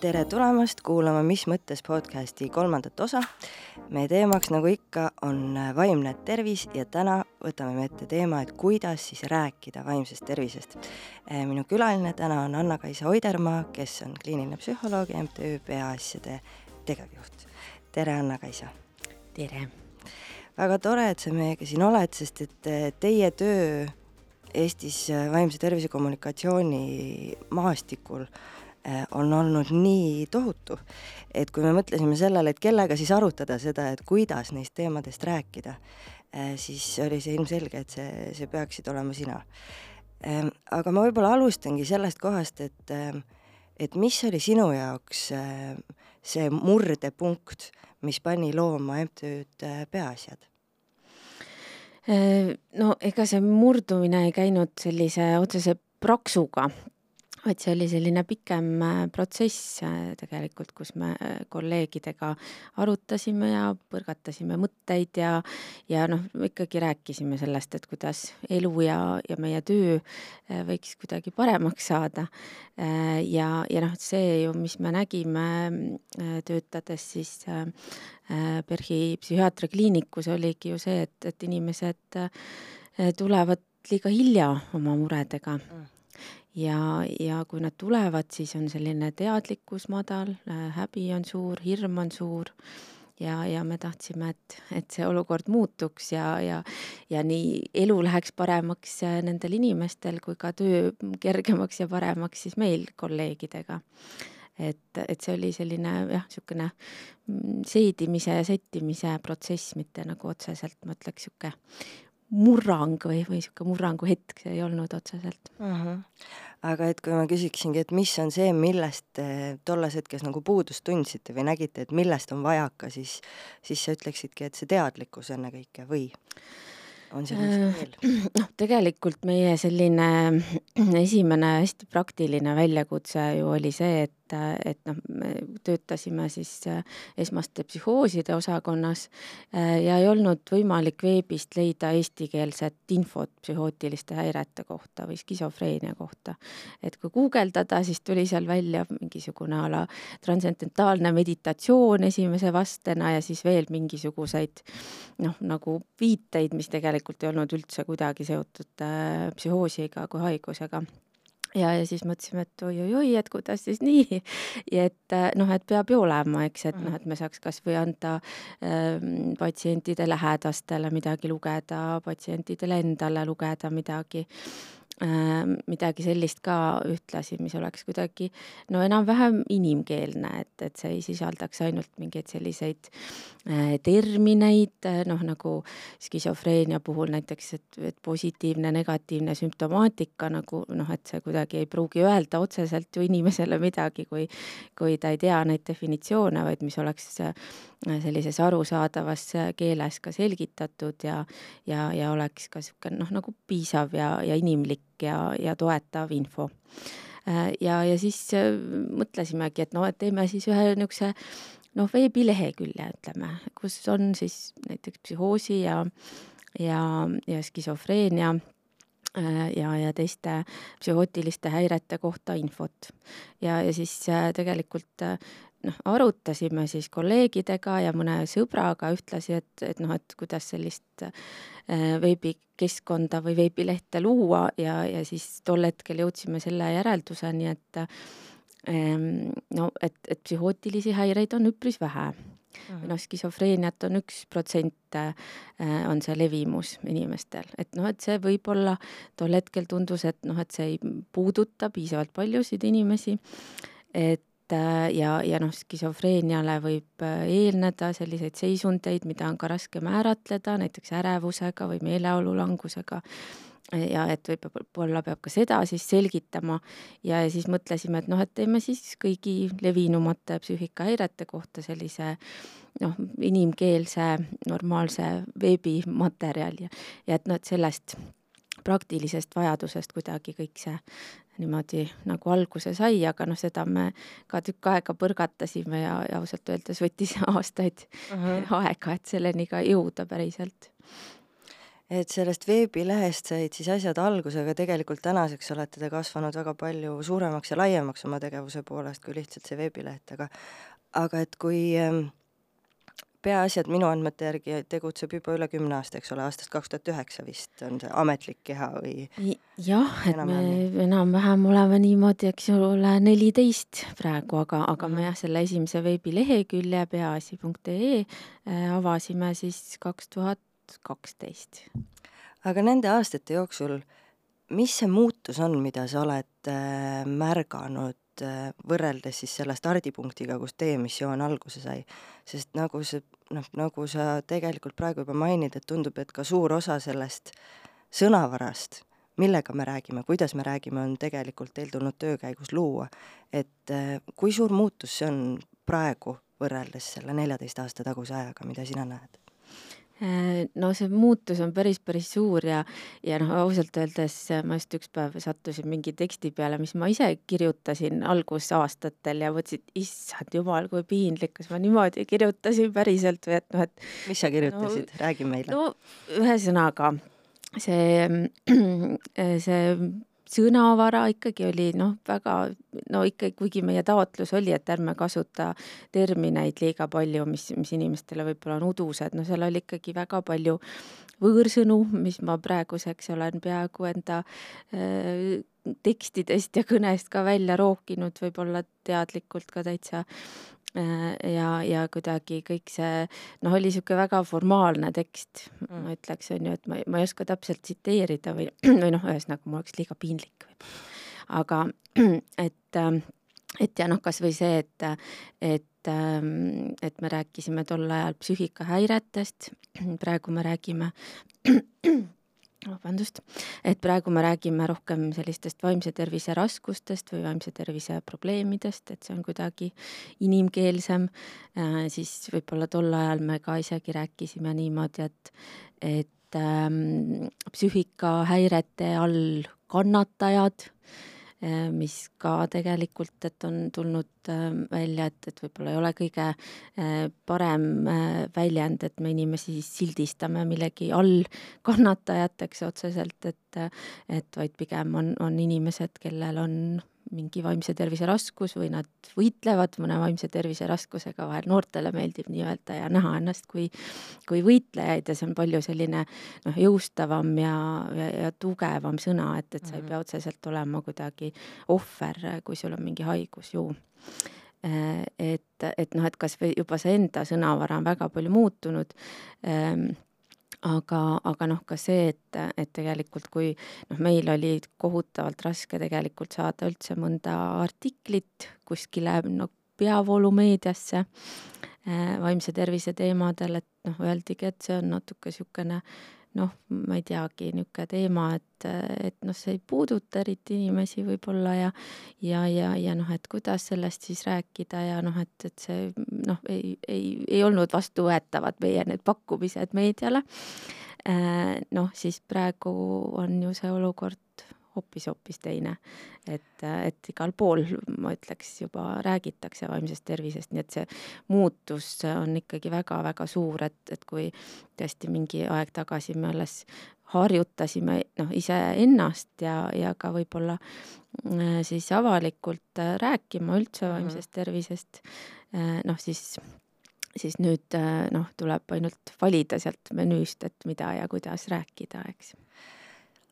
tere tulemast kuulama Mis mõttes podcasti kolmandat osa. meie teemaks, nagu ikka, on vaimne tervis ja täna võtame me ette teema, et kuidas siis rääkida vaimsest tervisest. minu külaline täna on Anna-Kaisa Oidermaa, kes on kliiniline psühholoog ja MTÜ Peaasjade tegevjuht. tere, Anna-Kaisa! tere! väga tore, et sa meiega siin oled, sest et teie töö Eestis vaimse tervise kommunikatsiooni maastikul Äh, on olnud nii tohutu, et kui me mõtlesime sellele, et kellega siis arutada seda, et kuidas neist teemadest rääkida, äh, siis oli see ilmselge, et see, see peaksid olema sina. Ähm, aga ma võib-olla alustangi sellest kohast, et, ähm, et mis oli sinu jaoks äh, see murdepunkt, mis pani looma MTÜ-d Peaasjad? No ega see murdumine ei käinud sellise otsese praksuga, vaid see oli selline pikem äh, protsess äh, tegelikult, kus me äh, kolleegidega arutasime ja põrgatasime mõtteid ja ja noh, ikkagi rääkisime sellest, et kuidas elu ja, ja meie töö võiks kuidagi paremaks saada. ja, ja noh, see ju, mis me nägime töötades siis PERH-i psühhiaatriakliinikus, oligi ju see, et, et inimesed tulevad liiga hilja oma muredega mm ja, ja kui nad tulevad, siis on selline teadlikkus madal, äh, häbi on suur, hirm on suur ja, ja me tahtsime, et, et see olukord muutuks ja, ja, ja nii elu läheks paremaks äh, nendel inimestel kui ka töö kergemaks ja paremaks siis meil kolleegidega. et, et see oli selline jah, niisugune mm, seedimise ja settimise protsess, mitte nagu otseselt, ma ütleks, niisugune murrang või, või niisugune murranguhetk see ei olnud otseselt. Mhm. -huh. aga et kui ma küsiksingi, et mis on see, millest te tolles hetkes nagu puudust tundsite või nägite, et millest on vajaka, siis, siis sa ütleksidki, et see teadlikkus ennekõike või? on seal miski äh, veel? noh, tegelikult meie selline esimene hästi praktiline väljakutse ju oli see, et et, et noh, me töötasime siis äh, esmaste psühhooside osakonnas äh, ja ei olnud võimalik veebist leida eestikeelset infot psühhootiliste häirete kohta või skisofreenia kohta. et kui guugeldada, siis tuli seal välja mingisugune a la transcendentaalne meditatsioon esimese vastena ja siis veel mingisuguseid noh, nagu viiteid, mis tegelikult ei olnud üldse kuidagi seotud äh, psühhoosiga kui haigusega ja, ja siis mõtlesime, et oi-oi-oi, et kuidas siis nii, ja et äh, noh, et peab ju olema, eks, et noh, et me saaks kasvõi anda ähm, patsientide lähedastele midagi lugeda, patsientidele endale lugeda midagi midagi sellist ka ühtlasi, mis oleks kuidagi no enam-vähem inimkeelne, et, et see ei sisaldaks ainult mingeid selliseid äh, termineid, äh, noh nagu skisofreenia puhul näiteks, et, et positiivne, negatiivne sümptomaatika nagu noh, et see kuidagi ei pruugi öelda otseselt ju inimesele midagi, kui kui ta ei tea neid definitsioone, vaid mis oleks sellises arusaadavas keeles ka selgitatud ja ja, ja oleks ka niisugune noh, nagu piisav ja, ja inimlik ja, ja toetav info. Äh, ja, ja siis äh, mõtlesimegi, et noh, et teeme siis ühe niisuguse noh, veebilehekülje, ütleme, kus on siis näiteks psühhoosi ja, ja, ja skisofreenia äh, ja, ja teiste psühhootiliste häirete kohta infot. ja, ja siis tegelikult noh, arutasime siis kolleegidega ja mõne sõbraga ühtlasi, et, et noh, et kuidas sellist äh, veebikeskkonda või veebilehte luua ja, ja siis tol hetkel jõudsime selle järelduseni, et ähm, no et, et psühhootilisi häireid on üpris vähe. Või noh, skisofreeniat on üks protsent, äh, on see levimus inimestel, et noh, et see võib-olla tol hetkel tundus, et noh, et see ei puuduta piisavalt paljusid inimesi, et Äh, ja, ja noh, skisofreeniale võib äh, eelneda selliseid seisundeid, mida on ka raske määratleda, näiteks ärevusega või meeleolulangusega ja et võib-olla peab ka seda siis selgitama. Ja siis mõtlesime, et noh, et teeme siis kõigi levinumate psüühikahäirete kohta sellise noh, inimkeelse normaalse veebimaterjali. Ja, ja et noh, et sellest praktilisest vajadusest kuidagi kõik see niimoodi nagu alguse sai, aga noh, seda me ka tükk aega põrgatasime ja, ja ausalt öeldes võttis aastaid uh -huh. aega, et selleni ka jõuda päriselt. et sellest veebilehest said siis asjad alguse, aga tegelikult tänaseks olete te kasvanud väga palju suuremaks ja laiemaks oma tegevuse poolest kui lihtsalt see veebileht, aga aga et kui ähm, peaasjad minu andmete järgi tegutseb juba üle kümne aasta, eks ole, aastast kaks tuhat üheksa vist on see ametlik keha või? jah, et me enam-vähem oleme niimoodi, eks ole, neliteist praegu, aga, aga me mhm. jah, selle esimese veebilehekülje peaasi.ee äh, avasime siis kaks tuhat kaksteist. aga nende aastate jooksul, mis see muutus on, mida sa oled äh, märganud äh, võrreldes siis selle stardipunktiga, kus teie missioon alguse sai? sest nagu see, noh, nagu sa tegelikult praegu juba mainid, et tundub, et ka suur osa sellest sõnavarast, millega me räägime, kuidas me räägime, on tegelikult teil tulnud töö käigus luua. et äh, kui suur muutus see on praegu võrreldes selle neljateist aasta taguse ajaga, mida sina näed? Äh, no see muutus on päris, päris suur ja, ja noh, ausalt öeldes ma just üks päev sattusin mingi teksti peale, mis ma ise kirjutasin algusaastatel ja mõtlesin, et issand jumal, kui piinlik, kas ma niimoodi kirjutasin päriselt või et noh, et. mis sa kirjutasid no,, räägi meile. no ühesõnaga see, see sõnavara ikkagi oli noh, väga no ikka, kuigi meie taotlus oli, et ärme kasuta termineid liiga palju, mis, mis inimestele võib-olla on udused, no seal oli ikkagi väga palju võõrsõnu, mis ma praeguseks olen peaaegu enda äh, tekstidest ja kõnest ka välja rookinud, võib-olla teadlikult ka täitsa ja, ja kuidagi kõik see noh, oli niisugune väga formaalne tekst mm., ma ütleks, on ju, et ma, ma ei oska täpselt tsiteerida või, või noh, ühesõnaga mul oleks liiga piinlik aga et, ähm, et ja noh, kas või see, et, et, ähm, et me rääkisime tol ajal psüühikahäiretest, praegu me räägime vabandust, et praegu me räägime rohkem sellistest vaimse tervise raskustest või vaimse tervise probleemidest, et see on kuidagi inimkeelsem, äh, siis võib-olla tol ajal me ka isegi rääkisime niimoodi, et, et ähm, psüühikahäirete all kannatajad Äh, mis ka tegelikult, et on tulnud äh, välja, et, et võib-olla ei ole kõige äh, parem väljend, et me inimesi sildistame millegi all kannatajateks otseselt, et et vaid pigem on, on inimesed, kellel on mingi vaimse tervise raskus või nad võitlevad mõne vaimse tervise raskusega, vahel noortele meeldib nii öelda ja näha ennast kui, kui võitlejaid ja see on palju selline noh, jõustavam ja, ja, ja tugevam sõna, et, et sa ei mhm. pea otseselt olema kuidagi ohver, kui sul on mingi haigus ju äh, et, et noh, et kas või juba see enda sõnavara on väga palju muutunud ehm, aga, aga noh, ka see, et, et tegelikult kui noh, meil oli kohutavalt raske tegelikult saada üldse mõnda artiklit kuskile no peavoolumeediasse äh, vaimse tervise teemadel, et noh, öeldigi, et see on natuke niisugune noh, ma ei teagi, niisugune teema, et, et noh, see ei puuduta eriti inimesi võib-olla ja ja, ja, ja noh, et kuidas sellest siis rääkida ja noh, et, et see noh, ei, ei, ei olnud vastuvõetavad meie need pakkumised meediale. Äh, noh, siis praegu on ju see olukord hoopis-hoopis teine. et, et igal pool, ma ütleks, juba räägitakse vaimsest tervisest, nii et see muutus on ikkagi väga-väga suur, et, et kui tõesti mingi aeg tagasi me alles harjutasime noh, iseennast ja, ja ka võib-olla äh, siis avalikult äh, rääkima üldse mhm. vaimsest tervisest, äh, noh siis siis nüüd noh, tuleb ainult valida sealt menüüst, et mida ja kuidas rääkida, eks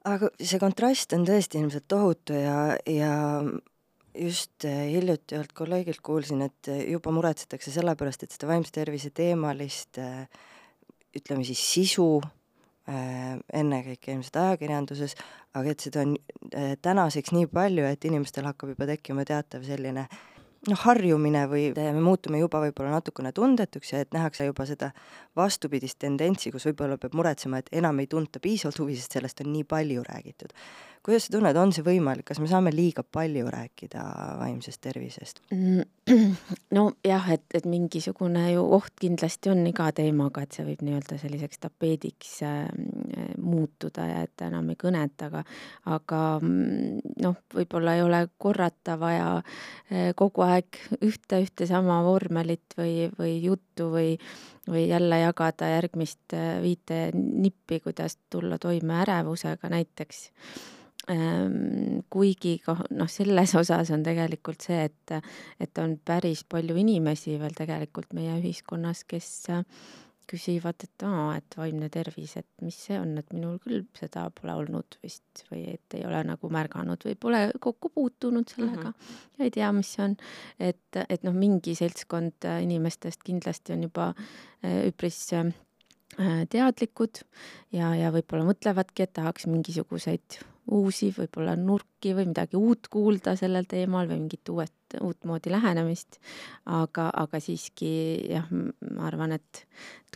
aga see kontrast on tõesti ilmselt tohutu ja, ja just äh, hiljuti ühelt kolleegilt kuulsin, et äh, juba muretsetakse selle pärast, et seda vaimse tervise teemalist äh, ütleme siis sisu, ennekõike ilmselt ajakirjanduses, aga et seda on tänaseks nii palju, et inimestel hakkab juba tekkima teatav selline äh, noh, harjumine või me muutume juba võib-olla natukene tundetuks ja et nähakse juba seda vastupidist tendentsi, kus võib-olla peab muretsema, et enam ei tunta piisavalt huvi, sest sellest on nii palju räägitud. Kuidas sa tunned, on see võimalik, kas me saame liiga palju rääkida vaimsest tervisest? nojah, et, et mingisugune ju oht kindlasti on iga teemaga, et see võib nii-öelda selliseks tapeediks äh, muutuda ja et enam ei kõneta, aga aga mm, noh, võib-olla ei ole korrata vaja äh, kogu aeg ühte, ühte sama vormelit või, või juttu või või jälle jagada järgmist äh, viite nippi, kuidas tulla toime ärevusega näiteks kuigi kah noh, selles osas on tegelikult see, et, et on päris palju inimesi veel tegelikult meie ühiskonnas, kes küsivad, et aa, et vaimne tervis, et mis see on, et minul küll seda pole olnud vist või et ei ole nagu märganud või pole kokku puutunud sellega mm -hmm. ja ei tea, mis see on. et, et noh, mingi seltskond inimestest kindlasti on juba äh, üpris äh, teadlikud ja, ja võib-olla mõtlevadki, et tahaks mingisuguseid uusi võib-olla nurki või midagi uut kuulda sellel teemal või mingit uuet, uutmoodi lähenemist. aga, aga siiski jah, ma arvan, et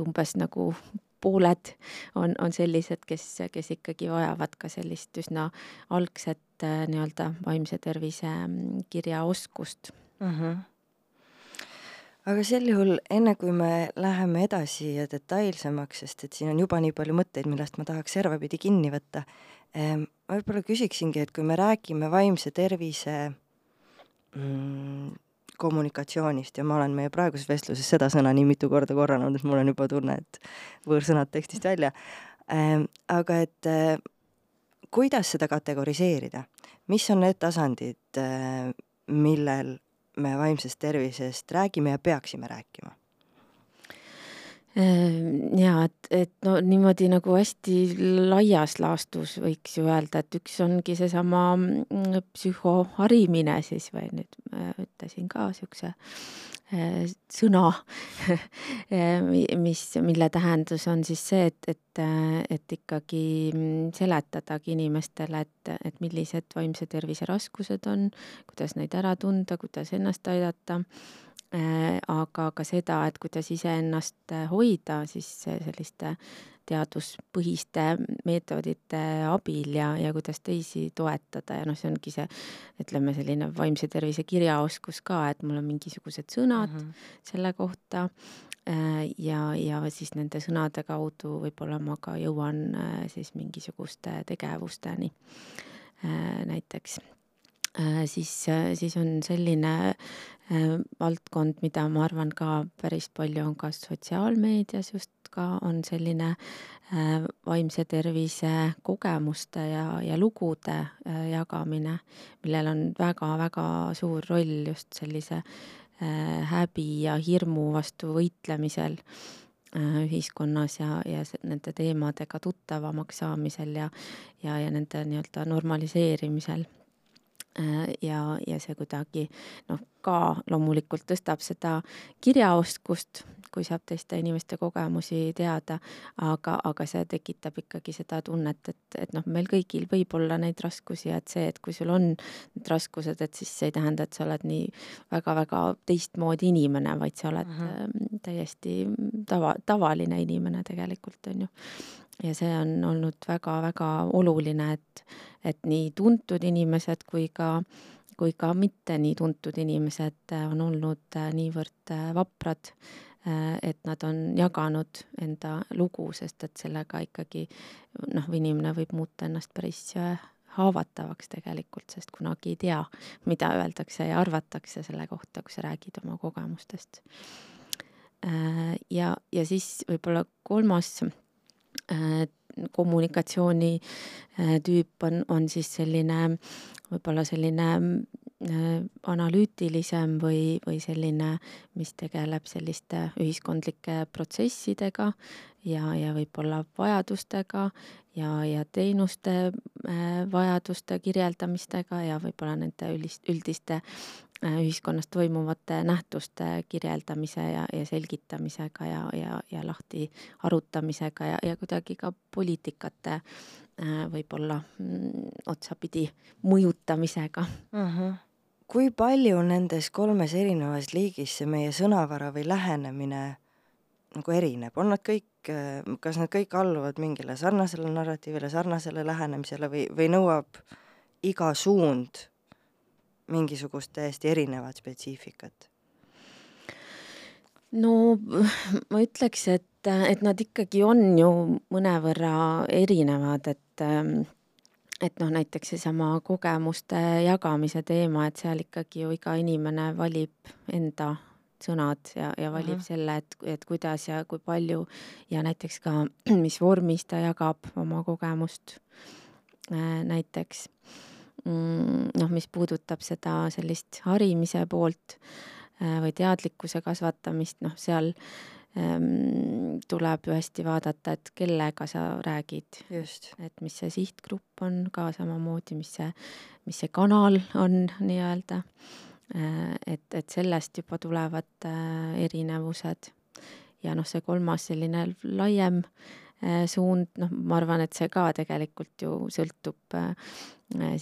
umbes nagu pooled on, on sellised, kes, kes ikkagi vajavad ka sellist üsna algset äh, nii-öelda vaimse tervise mm, kirjaoskust mm. -hmm aga sel juhul, enne kui me läheme edasi ja detailsemaks, sest et siin on juba nii palju mõtteid, millest ma tahaks servapidi kinni võtta, Ehm, ma võib-olla küsiksingi, et kui me räägime vaimse tervise mm, kommunikatsioonist ja ma olen meie praeguses vestluses seda sõna nii mitu korda korranud, et mul on juba tunne, et võõrsõnad tekstist välja ähm,. aga et äh, kuidas seda kategoriseerida, mis on need tasandid äh,, millel me vaimsest tervisest räägime ja peaksime rääkima? Ehm, jaa, et, et no niimoodi nagu hästi laias laastus võiks ju öelda, et üks ongi seesama mm, psühhoharimine siis või nüüd äh, ütlesin ka niisuguse äh, sõna mis, mille tähendus on siis see, et, et, äh, et ikkagi mm, seletadagi inimestele, et, et millised vaimse tervise raskused on, kuidas neid ära tunda, kuidas ennast aidata aga ka seda, et kuidas iseennast äh, hoida siis selliste teaduspõhiste meetodite abil ja, ja kuidas teisi toetada. Ja noh, see ongi see, ütleme, selline vaimse tervise kirjaoskus ka, et mul on mingisugused sõnad mm -hmm. selle kohta. Äh, ja, ja siis nende sõnade kaudu võib-olla ma ka jõuan siis mingisuguste tegevusteni. Näiteks Äh, siis, äh, siis on selline äh, valdkond, mida ma arvan ka päris palju on ka sotsiaalmeedias just ka, on selline vaimse tervise kogemuste ja, ja lugude jagamine, millel on väga-väga suur roll just sellise häbi ja hirmu vastu võitlemisel ühiskonnas ja, ja nende teemadega tuttavamaks saamisel ja, ja, ja nende nii-öelda normaliseerimisel. Äh, ja, ja see kuidagi noh, ka loomulikult tõstab seda kirjaoskust, kui saab teiste inimeste kogemusi teada, aga, aga see tekitab ikkagi seda tunnet, et, et noh, meil kõigil võib olla neid raskusi ja et see, et kui sul on need raskused, et siis see ei tähenda, et sa oled nii väga-väga teistmoodi inimene, vaid sa oled mm -hmm. täiesti tava, tavaline inimene tegelikult, on ju ja see on olnud väga-väga oluline, et, et nii tuntud inimesed kui ka, kui ka mitte nii tuntud inimesed on olnud niivõrd vaprad, et nad on jaganud enda lugu, sest et sellega ikkagi noh, inimene võib muuta ennast päris haavatavaks tegelikult, sest kunagi ei tea, mida öeldakse ja arvatakse selle kohta, kui sa räägid oma kogemustest. ja, ja siis võib-olla kolmas kommunikatsiooni äh, tüüp on, on siis selline võib-olla selline äh, analüütilisem või, või selline, mis tegeleb selliste ühiskondlike protsessidega ja, ja võib-olla vajadustega ja, ja teenuste vajaduste kirjeldamistega ja võib-olla nende üldist, üldiste Äh, ühiskonnas toimuvate nähtuste kirjeldamise ja, ja selgitamisega ja, ja, ja lahti arutamisega ja, ja kuidagi ka poliitikate äh, võib-olla mm, otsapidi mõjutamisega mm. -hmm. kui palju nendes kolmes erinevas liigis see meie sõnavara või lähenemine nagu erineb, on nad kõik, kas nad kõik alluvad mingile sarnasele narratiivile, sarnasele lähenemisele või, või nõuab iga suund mingisugust täiesti erinevat spetsiifikat? no ma ütleks, et, et nad ikkagi on ju mõnevõrra erinevad, et et noh, näiteks seesama kogemuste jagamise teema, et seal ikkagi ju iga inimene valib enda sõnad ja, ja valib mm -hmm. selle, et, et kuidas ja kui palju ja näiteks ka, mis vormis ta jagab oma kogemust näiteks. Noh, mis puudutab seda sellist harimise poolt äh, või teadlikkuse kasvatamist, noh, seal ähm, tuleb ju hästi vaadata, et kellega sa räägid. et mis see sihtgrupp on ka samamoodi, mis see, mis see kanal on nii-öelda Äh, et, et sellest juba tulevad äh, erinevused. ja noh, see kolmas selline laiem äh, suund, noh, ma arvan, et see ka tegelikult ju sõltub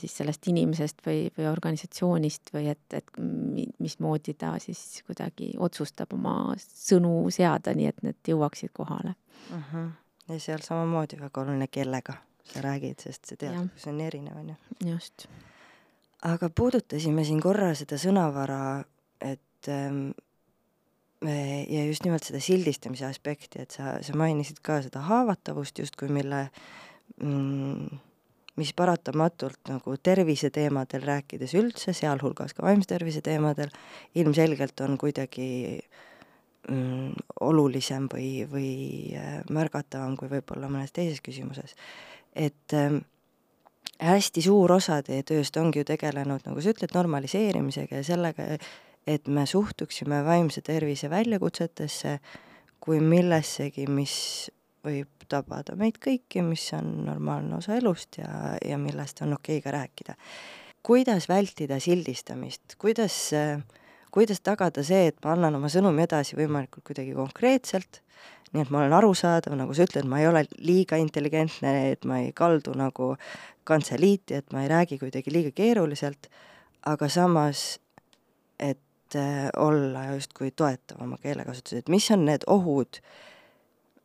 siis sellest inimesest või, või organisatsioonist või et, et mismoodi ta siis kuidagi otsustab oma sõnu seada, nii et need jõuaksid kohale uh. Mhm. -huh. ja seal samamoodi väga oluline, kellega sa räägid, sest see teadlikkus on erinev, on ju. just aga puudutasime siin korra seda sõnavara, et ähm, ja just nimelt seda sildistamise aspekti, et sa, sa mainisid ka seda haavatavust justkui, mille mm, mis paratamatult nagu terviseteemadel rääkides üldse, sealhulgas ka vaimse tervise teemadel, ilmselgelt on kuidagi mm, olulisem või, või äh, märgatavam kui võib-olla mõnes teises küsimuses. et ähm, hästi suur osa teie tööst ongi ju tegelenud, nagu sa ütled, normaliseerimisega ja sellega, et me suhtuksime vaimse tervise väljakutsetesse kui millessegi, mis võib tabada meid kõiki, mis on normaalne osa elust ja, ja millest on okei okay ka rääkida. kuidas vältida sildistamist, kuidas, kuidas tagada see, et ma annan oma sõnumi edasi võimalikult kuidagi konkreetselt, nii et ma olen arusaadav, nagu sa ütled, ma ei ole liiga intelligentne, et ma ei kaldu nagu kantseliiti, et ma ei räägi kuidagi liiga keeruliselt, aga samas, et äh, olla justkui toetav oma keelekasutuses, et mis on need ohud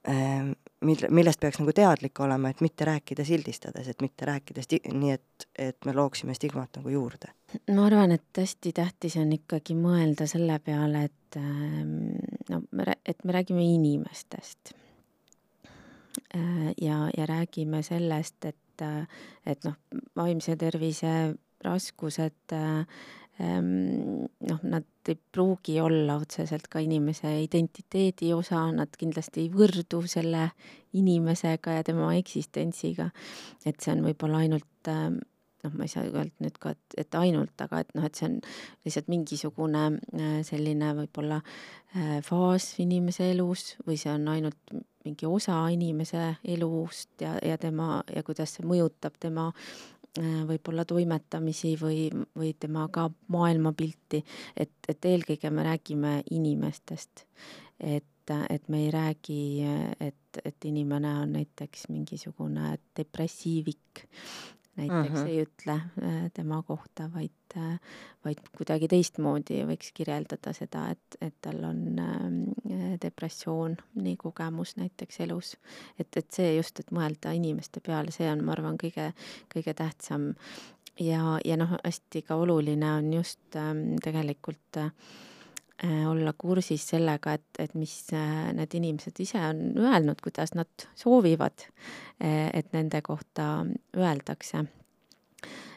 äh,, mille, millest peaks nagu teadlik olema, et mitte rääkida sildistades, et mitte rääkida sti-, nii, et, et me looksime stigmat nagu juurde? ma arvan, et hästi tähtis on ikkagi mõelda selle peale, et ähm, no me, et me räägime inimestest. Äh, ja, ja räägime sellest, et, et noh, vaimse tervise raskused äh, noh, nad ei pruugi olla otseselt ka inimese identiteedi osa, nad kindlasti ei võrdu selle inimesega ja tema eksistentsiga. et see on võib-olla ainult ehm, noh, ma ei saa öelda nüüd ka, et, et ainult, aga et noh, et see on lihtsalt mingisugune äh, selline võib-olla äh, faas inimese elus või see on ainult mingi osa inimese elust ja, ja tema ja kuidas see mõjutab tema Äh, võib-olla toimetamisi või, või tema ka maailmapilti, et, et eelkõige me räägime inimestest. et, et me ei räägi, et, et inimene on näiteks mingisugune depressiivik näiteks uh -huh. ei ütle äh, tema kohta, vaid, äh, vaid kuidagi teistmoodi võiks kirjeldada seda, et, et tal on äh, depressioon, nii kogemus näiteks elus. et, et see just, et mõelda inimeste peale, see on, ma arvan, kõige, kõige tähtsam. ja, ja noh, hästi ka oluline on just ähm, tegelikult äh, Äh, olla kursis sellega, et, et mis äh, need inimesed ise on öelnud, kuidas nad soovivad, äh, et nende kohta öeldakse. Äh,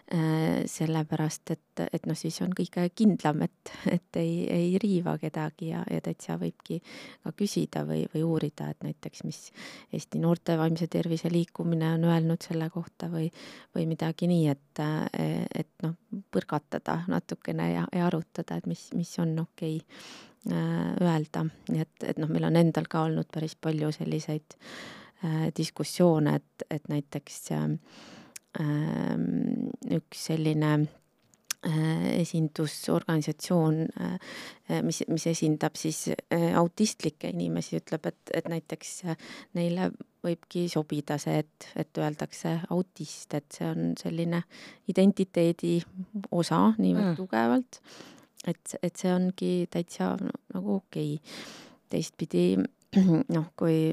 sellepärast et, et noh, siis on kõige kindlam, et, et ei, ei riiva kedagi ja, ja täitsa võibki ka küsida või, või uurida, et näiteks mis Eesti Noorte Vaimse Tervise Liikumine on öelnud selle kohta või, või midagi nii, et, et noh, põrgatada natukene ja, ja arutada, et mis, mis on okei okay äh, öelda, nii et, et noh, meil on endal ka olnud päris palju selliseid äh, diskussioone, et, et näiteks äh, üks selline äh, esindusorganisatsioon, äh, mis, mis esindab siis äh, autistlikke inimesi, ütleb, et, et näiteks neile võibki sobida see, et, et öeldakse autist, et see on selline identiteedi osa niivõrd mm. tugevalt, et, et see ongi täitsa nagu okei okay.. teistpidi noh, kui,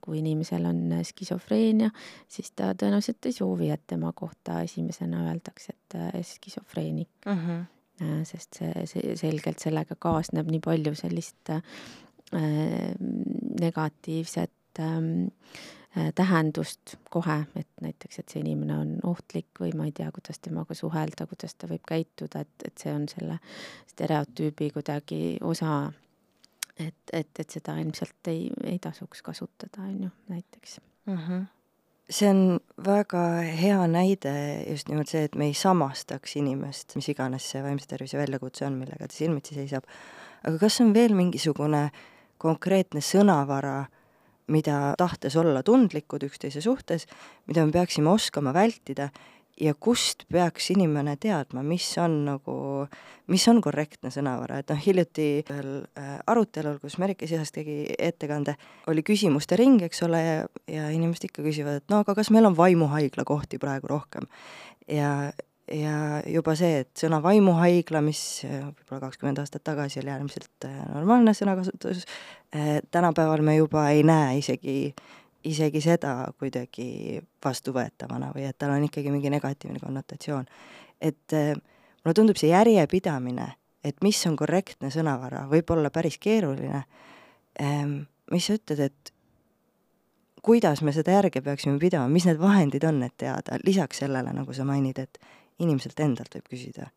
kui inimesel on skisofreenia, siis ta tõenäoliselt ei soovi, et tema kohta esimesena öeldakse, et skisofreenik mm. -hmm sest see, see selgelt sellega kaasneb nii palju sellist äh, negatiivset äh, tähendust kohe, et näiteks, et see inimene on ohtlik või ma ei tea, kuidas temaga suhelda, kuidas ta võib käituda, et, et see on selle stereotüübi kuidagi osa et, et, et seda ilmselt ei, ei tasuks kasutada, on ju, näiteks mm. -hmm. see on väga hea näide just nimelt see, et me ei samastaks inimest, mis iganes see vaimse tervise väljakutse on, millega ta silmitsi seisab. aga kas on veel mingisugune konkreetne sõnavara, mida tahtes olla tundlikud üksteise suhtes, mida me peaksime oskama vältida ja kust peaks inimene teadma, mis on nagu, mis on korrektne sõnavara, et noh, hiljuti ühel äh, arutelul, kus Merike Sihas tegi ettekande, oli küsimuste ring, eks ole, ja, ja inimesed ikka küsivad, et no aga kas meil on vaimuhaigla kohti praegu rohkem. ja, ja juba see, et sõna vaimuhaigla, mis äh, võib-olla kakskümmend aastat tagasi oli äärmiselt äh, normaalne sõnakasutus, tänapäeval me juba ei näe isegi isegi seda kuidagi vastuvõetavana või et tal on ikkagi mingi negatiivne konnotatsioon. et äh, mulle tundub see järjepidamine, et mis on korrektne sõnavara, võib olla päris keeruline ähm,. mis sa ütled, et kuidas me seda järge peaksime pidama, mis need vahendid on, et teada, lisaks sellele, nagu sa mainid, et inimeselt endalt võib küsida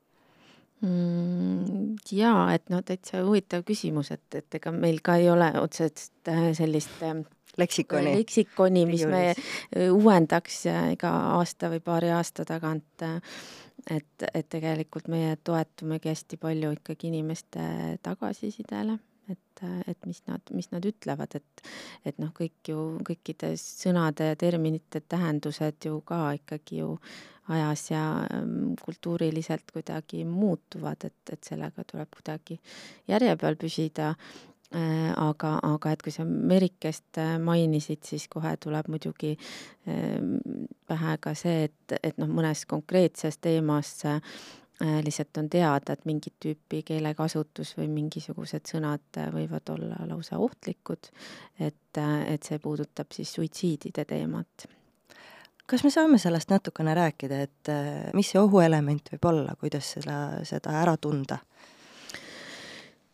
mm,? Jaa, et no täitsa huvitav küsimus, et, et ega meil ka ei ole otseselt äh, sellist äh, leksikoni. leksikoni, mis me äh, uuendaks iga aasta või paari aasta tagant. et, et tegelikult meie toetumegi hästi palju ikkagi inimeste tagasisidele et, et mis nad, mis nad ütlevad, et, et noh, kõik ju, kõikide sõnade ja terminite tähendused ju ka ikkagi ju ajas ja ähm, kultuuriliselt kuidagi muutuvad, et, et sellega tuleb kuidagi järje peal püsida aga, aga et kui sa Merikest äh, mainisid, siis kohe tuleb muidugi ähm, pähe ka see, et, et noh, mõnes konkreetses teemas äh, lihtsalt on teada, et mingit tüüpi keelekasutus või mingisugused sõnad võivad olla lausa ohtlikud, et, et see puudutab siis suitsiidide teemat kas me saame sellest natukene rääkida, et mis see ohuelement võib olla, kuidas seda, seda ära tunda?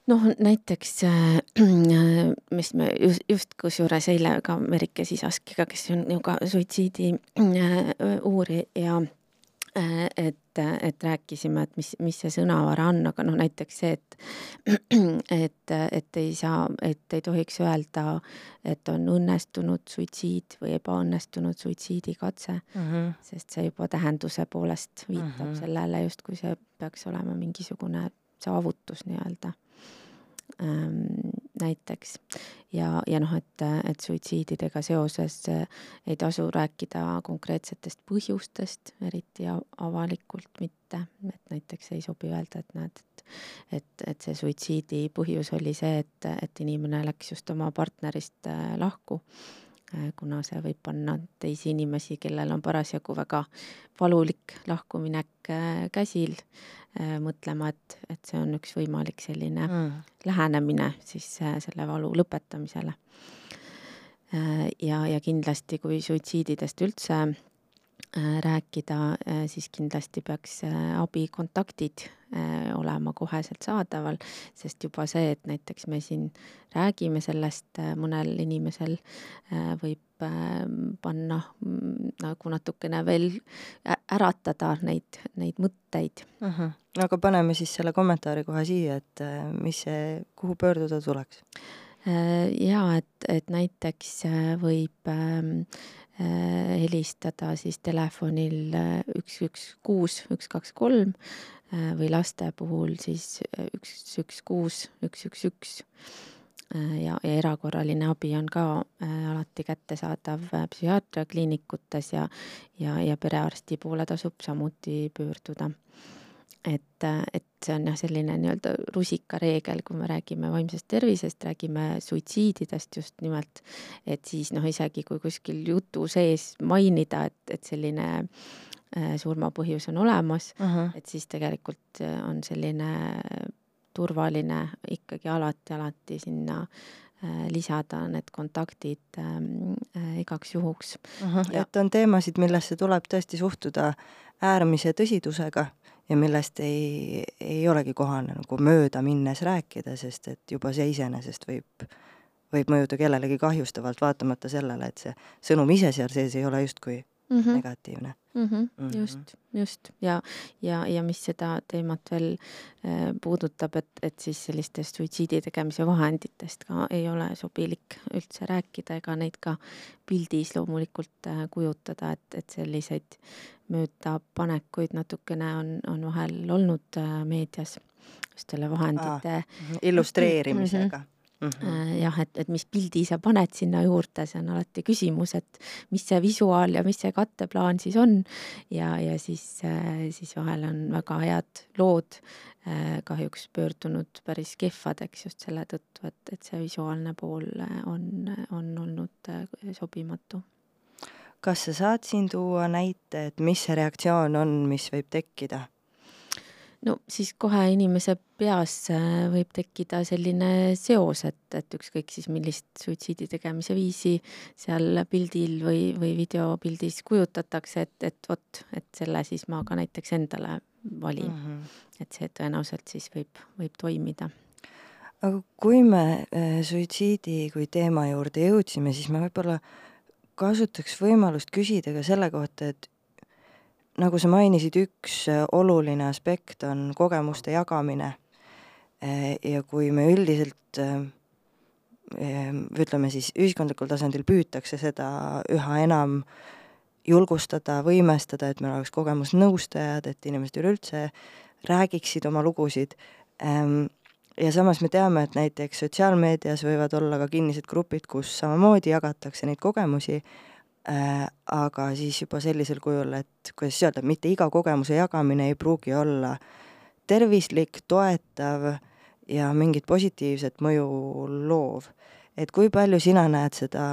Noh, näiteks äh, mis me just, just kusjuures eile ka Merike Sisaskiga, kes on ju ka suitsiidi äh, uurija, äh, et, et rääkisime, et mis, mis see sõnavara on, aga noh, näiteks see, et et, et ei saa, et ei tohiks öelda, et on õnnestunud suitsiid või ebaõnnestunud suitsiidikatse mm, -hmm. sest see juba tähenduse poolest viitab mm -hmm. sellele, justkui see peaks olema mingisugune saavutus nii-öelda näiteks. ja, ja noh, et, et suitsiididega seoses äh, ei tasu rääkida konkreetsetest põhjustest, eriti avalikult mitte, et näiteks ei sobi öelda, et näed, et et, et see suitsiidi põhjus oli see, et, et inimene läks just oma partnerist äh, lahku kuna see võib panna teisi inimesi, kellel on parasjagu väga valulik lahkuminek käsil, Äh, mõtlema, et, et see on üks võimalik selline mm. lähenemine siis äh, selle valu lõpetamisele. Äh, ja, ja kindlasti, kui suitsiididest üldse rääkida, siis kindlasti peaks abikontaktid olema koheselt saadaval, sest juba see, et näiteks me siin räägime sellest, mõnel inimesel võib panna mm, nagu natukene veel äratada neid, neid mõtteid uh. -huh. aga paneme siis selle kommentaari kohe siia, et mis see, kuhu pöörduda tuleks? jaa, et, et näiteks võib äh, Äh, helistada siis telefonil äh, üks, üks, kuus, üks, kaks, kolm äh, või laste puhul siis üks, üks, kuus, üks, üks, üks. ja, ja erakorraline abi on ka alati kättesaadav psühhiaatriakliinikutes ja, ja, ja perearsti poole tasub samuti pöörduda et, et see on jah, selline nii-öelda rusikareegel, kui me räägime vaimsest tervisest, räägime suitsiididest just nimelt, et siis noh, isegi kui kuskil jutu sees mainida, et, et selline äh, surmapõhjus on olemas uh, -huh. et siis tegelikult äh, on selline turvaline ikkagi alati, alati sinna äh, lisada need kontaktid ähm, äh, igaks juhuks. Ja. et on teemasid, millesse tuleb tõesti suhtuda äärmise tõsidusega ja millest ei, ei olegi kohane nagu mööda minnes rääkida, sest et juba see iseenesest võib, võib mõjuda kellelegi kahjustavalt, vaatamata sellele, et see sõnum ise seal sees ei ole justkui mm -hmm. negatiivne mm. -hmm. Mm -hmm. just, just ja, ja, ja mis seda teemat veel äh, puudutab, et, et siis sellistest suitsiidi tegemise vahenditest ka ei ole sobilik üldse rääkida ega neid ka pildis loomulikult äh, kujutada, et, et selliseid möödapanekuid natukene on, on vahel olnud äh, meedias just selle vahendite ah, illustreerimisega mm. -hmm mm. -hmm. jah, et, et mis pildi sa paned sinna juurde, see on alati küsimus, et mis see visuaal ja mis see katteplaan siis on. ja, ja siis, äh, siis vahel on väga head lood äh, kahjuks pöördunud päris kehvadeks just selle tõttu, et, et see visuaalne pool on, on olnud sobimatu kas sa saad siin tuua näite, et mis see reaktsioon on, mis võib tekkida? No siis kohe inimese peas võib tekkida selline seos, et, et ükskõik siis millist suitsiidi tegemise viisi seal pildil või, või videopildis kujutatakse, et, et vot, et selle siis ma ka näiteks endale valin mm. -hmm. et see tõenäoliselt siis võib, võib toimida. aga kui me äh, suitsiidi kui teema juurde jõudsime, siis ma võib-olla kasutaks võimalust küsida ka selle kohta, et nagu sa mainisid, üks äh, oluline aspekt on kogemuste jagamine. Äh, ja kui me üldiselt äh, ütleme siis ühiskondlikul tasandil püütakse seda üha enam julgustada, võimestada, et meil oleks kogemusnõustajad, et inimesed üleüldse räägiksid oma lugusid. Ähm, ja samas me teame, et näiteks sotsiaalmeedias võivad olla ka kinnised grupid, kus samamoodi jagatakse neid kogemusi aga siis juba sellisel kujul, et kuidas öelda, mitte iga kogemuse jagamine ei pruugi olla tervislik, toetav ja mingit positiivset mõju loov. et kui palju sina näed seda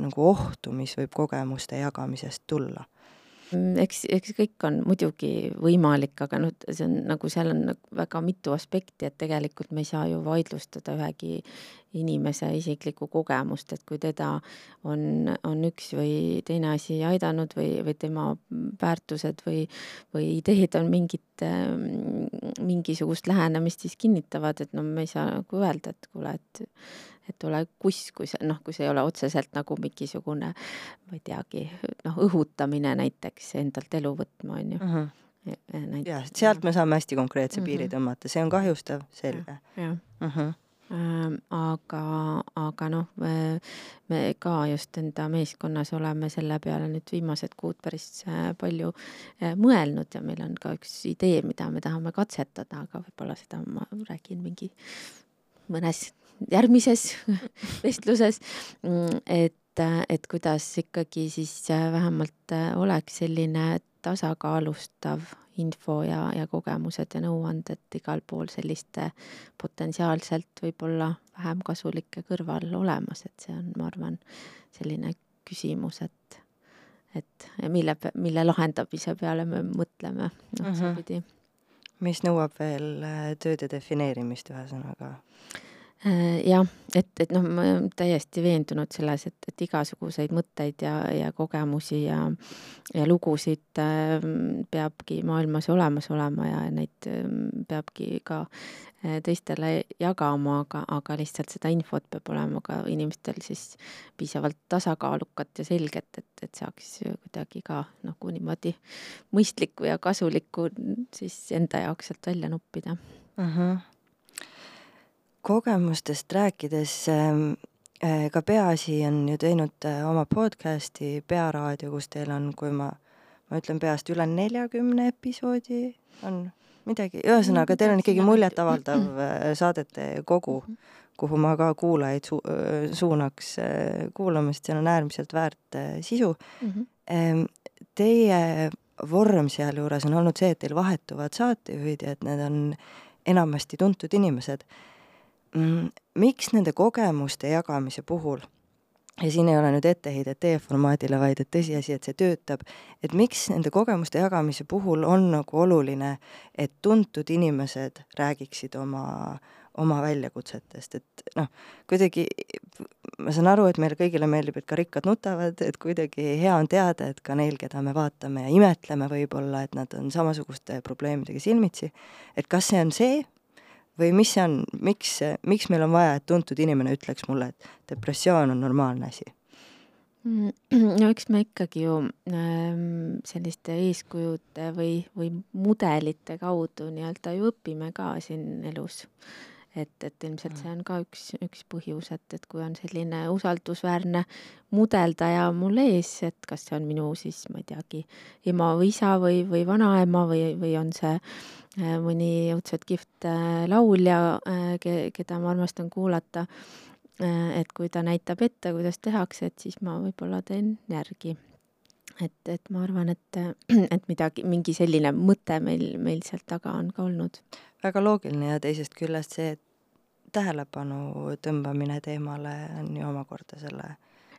nagu ohtu, mis võib kogemuste jagamisest tulla? Mm, eks, eks kõik on muidugi võimalik, aga noh, see on nagu seal on nagu väga mitu aspekti, et tegelikult me ei saa ju vaidlustada ühegi inimese isiklikku kogemust, et kui teda on, on üks või teine asi aidanud või, või tema väärtused või, või ideed on mingit, mingisugust lähenemist siis kinnitavad, et no me ei saa nagu öelda, et kuule, et et ole kuss, kui see noh, kui see ei ole otseselt nagu mingisugune, ma ei teagi, noh, õhutamine näiteks endalt elu võtma, on ju mm. -hmm. jah, sealt me saame hästi konkreetse mm -hmm. piiri tõmmata, see on kahjustav, selge. jah mm -hmm aga, aga noh, me ka just enda meeskonnas oleme selle peale nüüd viimased kuud päris äh, palju äh, mõelnud ja meil on ka üks idee, mida me tahame katsetada, aga võib-olla seda ma räägin mingi mõnes järgmises vestluses, mm, et, et kuidas ikkagi siis äh, vähemalt oleks selline tasakaalustav info ja, ja kogemused ja nõuanded igal pool selliste potentsiaalselt võib-olla vähem kasulike kõrval olemas, et see on, ma arvan, selline küsimus, et, et mille, mille lahendamise peale me mõtleme otsapidi mm. -hmm. mis nõuab veel äh, tööde defineerimist, ühesõnaga Äh, jah, et, et noh, ma olen täiesti veendunud selles, et, et igasuguseid mõtteid ja, ja kogemusi ja, ja lugusid äh, peabki maailmas olemas olema ja neid äh, peabki ka äh, teistele jagama, aga, aga lihtsalt seda infot peab olema ka inimestel siis piisavalt tasakaalukat ja selget, et, et saaks kuidagi ka nagu niimoodi mõistlikku ja kasulikku siis enda jaoks sealt välja noppida uh. -huh kogemustest rääkides ähm, äh, ka Peaasi on ju teinud äh, oma podcast'i Pearaadio, kus teil on, kui ma, ma ütlen peast üle neljakümne episoodi on midagi, ühesõnaga teil on ikkagi muljetavaldav äh, saadete kogu, kuhu ma ka kuulajaid su suunaks kuulama, sest seal on äärmiselt väärt sisu mm. -hmm. Teie vorm sealjuures on olnud see, et teil vahetuvad saatejuhid ja et need on enamasti tuntud inimesed miks nende kogemuste jagamise puhul ja siin ei ole nüüd etteheidet teie formaadile, vaid et tõsiasi, et see töötab, et miks nende kogemuste jagamise puhul on nagu oluline, et tuntud inimesed räägiksid oma, oma väljakutsetest, et noh, kuidagi ma saan aru, et meile kõigile meeldib, et ka rikkad nutavad, et kuidagi hea on teada, et ka neil, keda me vaatame ja imetleme võib-olla, et nad on samasuguste probleemidega silmitsi, et kas see on see või mis see on, miks, miks meil on vaja, et tuntud inimene ütleks mulle, et depressioon on normaalne asi? Mm, no eks me ikkagi ju ähm, selliste eeskujude või, või mudelite kaudu nii-öelda ju õpime ka siin elus et, et ilmselt see on ka üks, üks põhjus, et, et kui on selline usaldusväärne mudeldaja mul ees, et kas see on minu siis, ma ei teagi, ema või isa või, või vanaema või, või on see äh, mõni õudselt kihvt äh, laulja, äh, keda ma armastan kuulata, et kui ta näitab ette, kuidas tehakse, et siis ma võib-olla teen järgi et, et ma arvan, et, et midagi, mingi selline mõte meil, meil sealt taga on ka olnud. Väga loogiline ja teisest küljest see, tähelepanu tõmbamine teemale on ju omakorda selle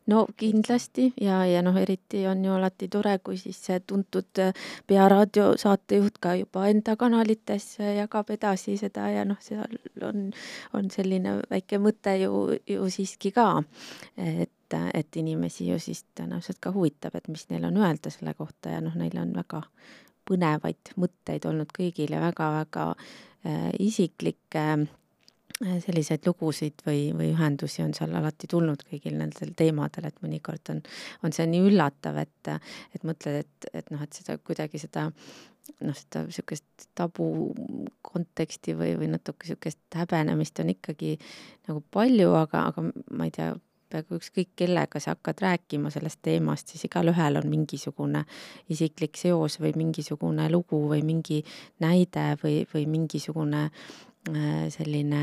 no kindlasti. Ja, ja noh, eriti on ju alati tore, kui siis see tuntud Pearaadio saatejuht ka juba enda kanalites jagab edasi seda ja noh, seal on, on selline väike mõte ju, ju siiski ka, et et inimesi ju siis tõenäoliselt ka huvitab, et mis neil on öelda selle kohta. Ja noh, neil on väga põnevaid mõtteid olnud kõigil ja väga-väga äh, isiklikke äh, Äh, selliseid lugusid või, või ühendusi on seal alati tulnud kõigil nendel teemadel, et mõnikord on, on see nii üllatav, et, et mõtled, et, et noh, et seda kuidagi seda noh, seda niisugust tabu konteksti või, või natuke niisugust häbenemist on ikkagi nagu palju, aga, aga ma ei tea, peaaegu ükskõik kellega sa hakkad rääkima sellest teemast, siis igalühel on mingisugune isiklik seos või mingisugune lugu või mingi näide või, või mingisugune Äh, selline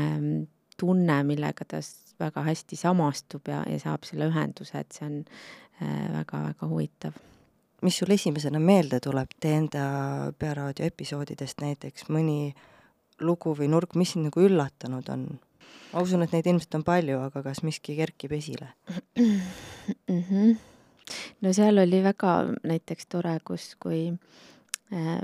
tunne, millega ta väga hästi samastub ja, ja saab selle ühenduse, et see on väga-väga äh, huvitav. mis sul esimesena meelde tuleb teie enda Pearaadio episoodidest näiteks mõni lugu või nurk, mis sind nagu üllatanud on? Ma usun, et neid ilmselt on palju, aga kas miski kerkib esile mm? -hmm. no seal oli väga näiteks tore, kus, kui äh,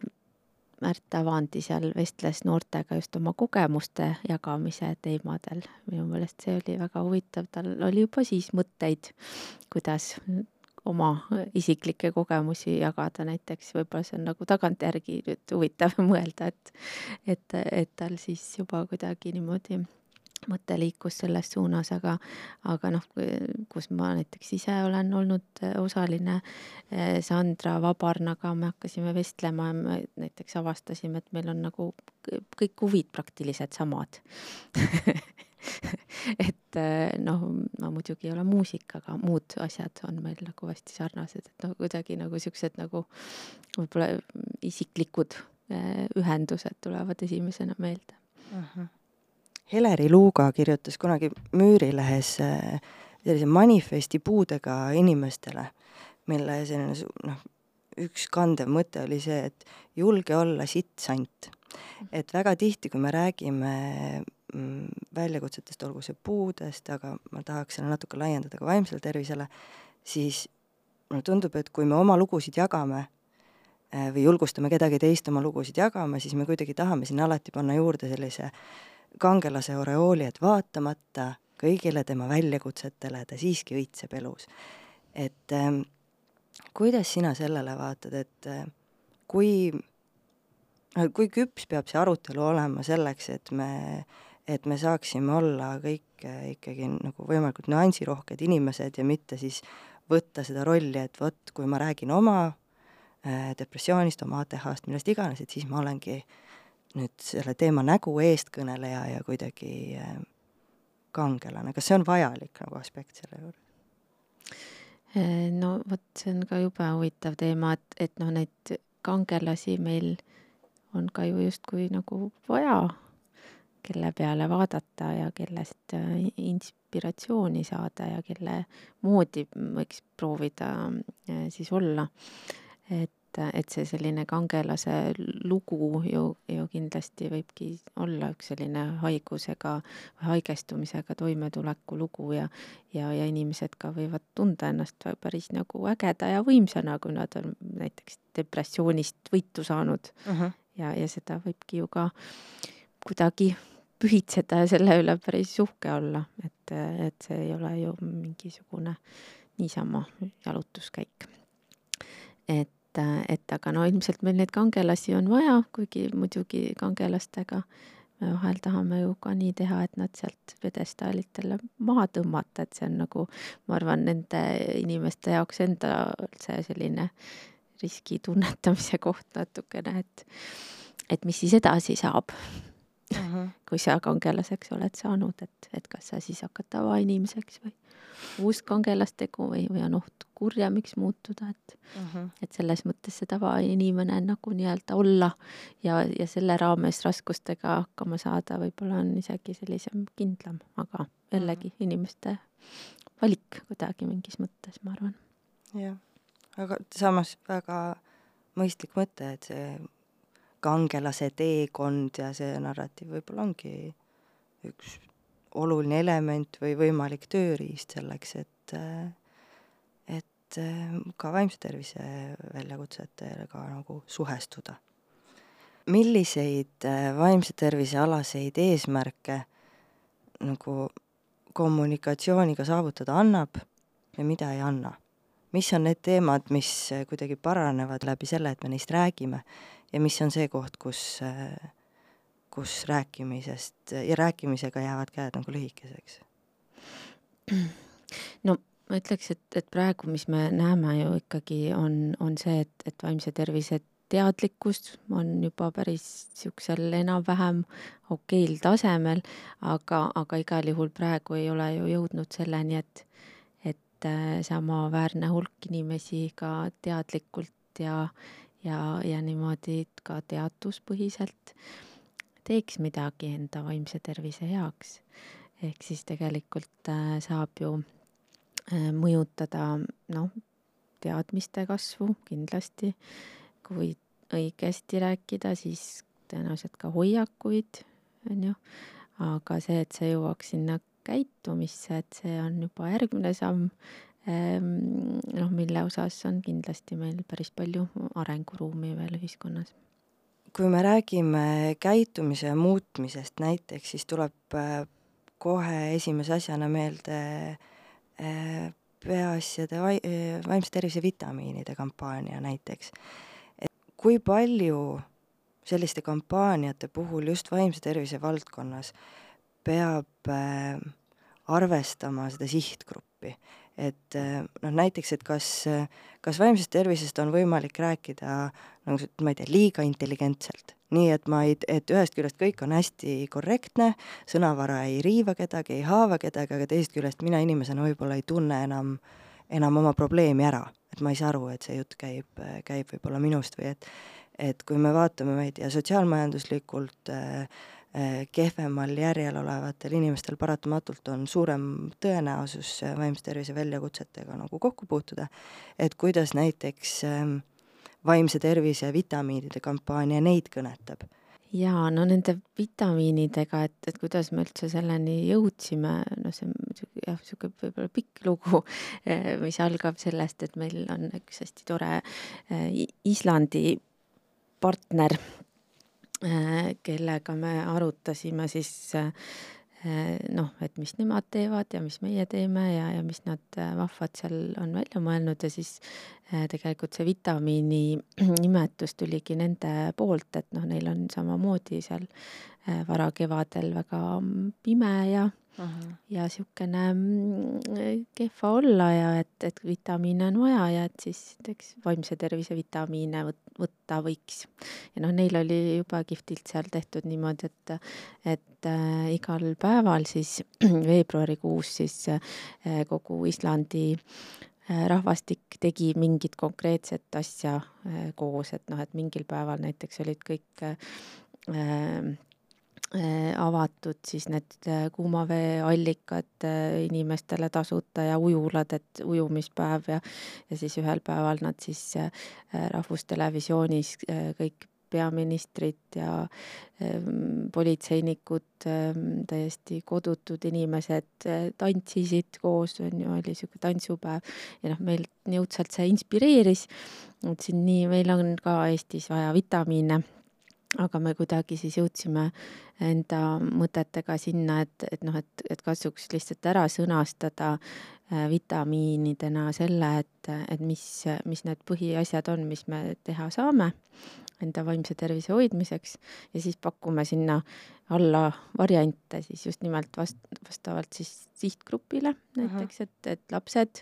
Märt Avandi seal vestles noortega just oma kogemuste jagamise teemadel. minu meelest see oli väga huvitav, tal oli juba siis mõtteid, kuidas oma isiklikke kogemusi jagada näiteks, võib-olla see on nagu tagantjärgi nüüd huvitav mõelda, et et, et tal siis juba kuidagi niimoodi mõte liikus selles suunas, aga, aga noh, kus ma näiteks ise olen olnud äh, osaline äh, Sandra Vabarnaga, me hakkasime vestlema ja me näiteks avastasime, et meil on nagu kõik huvid praktiliselt samad et äh, noh, ma muidugi ei ole muusik, aga muud asjad on meil nagu hästi sarnased, et noh, kuidagi nagu siuksed nagu võib-olla isiklikud ühendused tulevad esimesena meelde uh. -huh Heleri Luuga kirjutas kunagi Müürilehes äh, sellise manifesti puudega inimestele, mille selline noh, üks kandev mõte oli see, et julge olla sitt-sant. et väga tihti, kui me räägime mm, väljakutsetest, olgu see puudest, aga ma tahaks selle natuke laiendada ka vaimsele tervisele, siis mulle tundub, et kui me oma lugusid jagame äh, või julgustame kedagi teist oma lugusid jagama, siis me kuidagi tahame sinna alati panna juurde sellise äh, kangelase oreooli, et vaatamata kõigile tema väljakutsetele ta siiski õitseb elus. et äh, kuidas sina sellele vaatad, et äh, kui, kui küps peab see arutelu olema selleks, et me, et me saaksime olla kõik äh, ikkagi nagu võimalikult nüansirohked inimesed ja mitte siis võtta seda rolli, et vot, kui ma räägin oma äh, depressioonist, oma ATH-st, millest iganes, et siis ma olengi äh, nüüd selle teema nägu, eestkõneleja ja kuidagi äh, kangelane, kas see on vajalik nagu aspekt selle juures? Äh, no vot, see on ka jube huvitav teema, et, et noh, neid kangelasi meil on ka ju justkui nagu vaja, kelle peale vaadata ja kellest äh, inspiratsiooni saada ja kelle moodi võiks proovida siis olla. et et, et see selline kangelase lugu ju, ju kindlasti võibki olla üks selline haigusega või haigestumisega toimetuleku lugu ja, ja, ja inimesed ka võivad tunda ennast päris nagu ägeda ja võimsana, kui nad on näiteks depressioonist võitu saanud uh. -huh. ja, ja seda võibki ju ka kuidagi pühitseda ja selle üle päris uhke olla, et, et see ei ole ju mingisugune niisama jalutuskäik. et, et aga no ilmselt meil neid kangelasi on vaja, kuigi muidugi kangelastega me vahel tahame ju ka nii teha, et nad sealt pjedestaalilt jälle maha tõmmata, et see on nagu, ma arvan, nende inimeste jaoks enda see selline riski tunnetamise koht natukene, et et mis siis edasi saab uh, -huh. kui sa kangelaseks oled saanud, et, et kas sa siis hakkad tavainimeseks või uus kangelastegu või, või on oht kurjemiks muutuda, et uh, -huh. et selles mõttes see tavainimene nagu nii-öelda olla ja, ja selle raames raskustega hakkama saada, võib-olla on isegi sellisem kindlam, aga jällegi uh -huh. inimeste valik kuidagi mingis mõttes, ma arvan. jah, aga samas väga mõistlik mõte, et see kangelase teekond ja see narratiiv võib-olla ongi üks oluline element või võimalik tööriist selleks, et, et ka vaimse tervise väljakutsetega nagu suhestuda. milliseid vaimse tervise alaseid eesmärke nagu kommunikatsiooniga saavutada annab ja mida ei anna? mis on need teemad, mis kuidagi paranevad läbi selle, et me neist räägime ja mis on see koht, kus, kus rääkimisest ja rääkimisega jäävad käed nagu lühikeseks? no ma ütleks, et, et praegu, mis me näeme ju ikkagi on, on see, et, et vaimse tervise teadlikkus on juba päris niisugusel enam-vähem okeil tasemel, aga, aga igal juhul praegu ei ole ju jõudnud selleni, et, et äh, samaväärne hulk inimesi ka teadlikult ja, ja, ja niimoodi ka teaduspõhiselt teeks midagi enda vaimse tervise heaks. ehk siis tegelikult äh, saab ju äh, mõjutada noh, teadmiste kasvu kindlasti, kui õigesti rääkida, siis tõenäoliselt ka hoiakuid, on ju, aga see, et see jõuaks sinna käitumisse, et see on juba järgmine samm, noh, mille osas on kindlasti meil päris palju arenguruumi veel ühiskonnas. kui me räägime käitumise muutmisest näiteks, siis tuleb äh, kohe esimese asjana meelde äh, peaasjade vai-, äh, vaimse tervise vitamiinide kampaania näiteks. kui palju selliste kampaaniate puhul just vaimse tervise valdkonnas peab arvestama seda sihtgruppi et eh, noh, näiteks, et kas, kas vaimsest tervisest on võimalik rääkida nagu ma ei tea, liiga intelligentselt. nii et ma ei, et ühest küljest kõik on hästi korrektne, sõnavara ei riiva kedagi, ei haava kedagi, aga teisest küljest mina inimesena võib-olla ei tunne enam, enam oma probleemi ära. et ma ei saa aru, et see jutt käib, käib võib-olla minust või et et kui me vaatame, ma ei tea, sotsiaalmajanduslikult äh, Äh, kehvemal järjel olevatel inimestel paratamatult on suurem tõenäosus äh, vaimse tervise väljakutsetega nagu kokku puutuda, et kuidas näiteks ähm, vaimse tervise vitamiinide kampaania neid kõnetab? Jaa, no nende vitamiinidega, et, et kuidas me üldse selleni jõudsime, noh, see on jah, niisugune võib-olla pikk lugu, äh, mis algab sellest, et meil on üks hästi tore Islandi partner, Äh, kellega me arutasime siis äh, noh, et mis nemad teevad ja mis meie teeme ja, ja mis nad äh, vahvad seal on välja mõelnud ja siis tegelikult see vitamiini nimetus tuligi nende poolt, et noh, neil on samamoodi seal varakevadel väga pime ja Aha. ja niisugune mm, kehva olla ja et, et vitamiine on vaja ja et siis näiteks vaimse tervise vitamiine võt-, võtta võiks. ja noh, neil oli juba kihvtilt seal tehtud niimoodi, et, et äh, igal päeval siis veebruarikuus siis äh, kogu Islandi äh, rahvastik tegi mingit konkreetset asja äh, koos, et noh, et mingil päeval näiteks olid kõik äh, Äh, avatud siis need äh, kuumaveeallikad äh, inimestele tasuta ja ujulad, et ujumispäev ja ja siis ühel päeval nad siis Rahvustelevisioonis kõik peaministrid ja ähm, politseinikud, ähm, täiesti kodutud inimesed tantsisid koos, on ju, oli niisugune tantsupäev. Ja noh, meil jõudsalt see inspireeris, mõtlesin nii, meil on ka Eestis vaja vitamiine aga me kuidagi siis jõudsime enda mõtetega sinna, et, et noh, et, et katsuks lihtsalt ära sõnastada vitamiinidena selle, et, et mis, mis need põhiasjad on, mis me teha saame enda vaimse tervise hoidmiseks ja siis pakume sinna alla variante siis just nimelt vast-, vastavalt siis sihtgrupile näiteks, et, et lapsed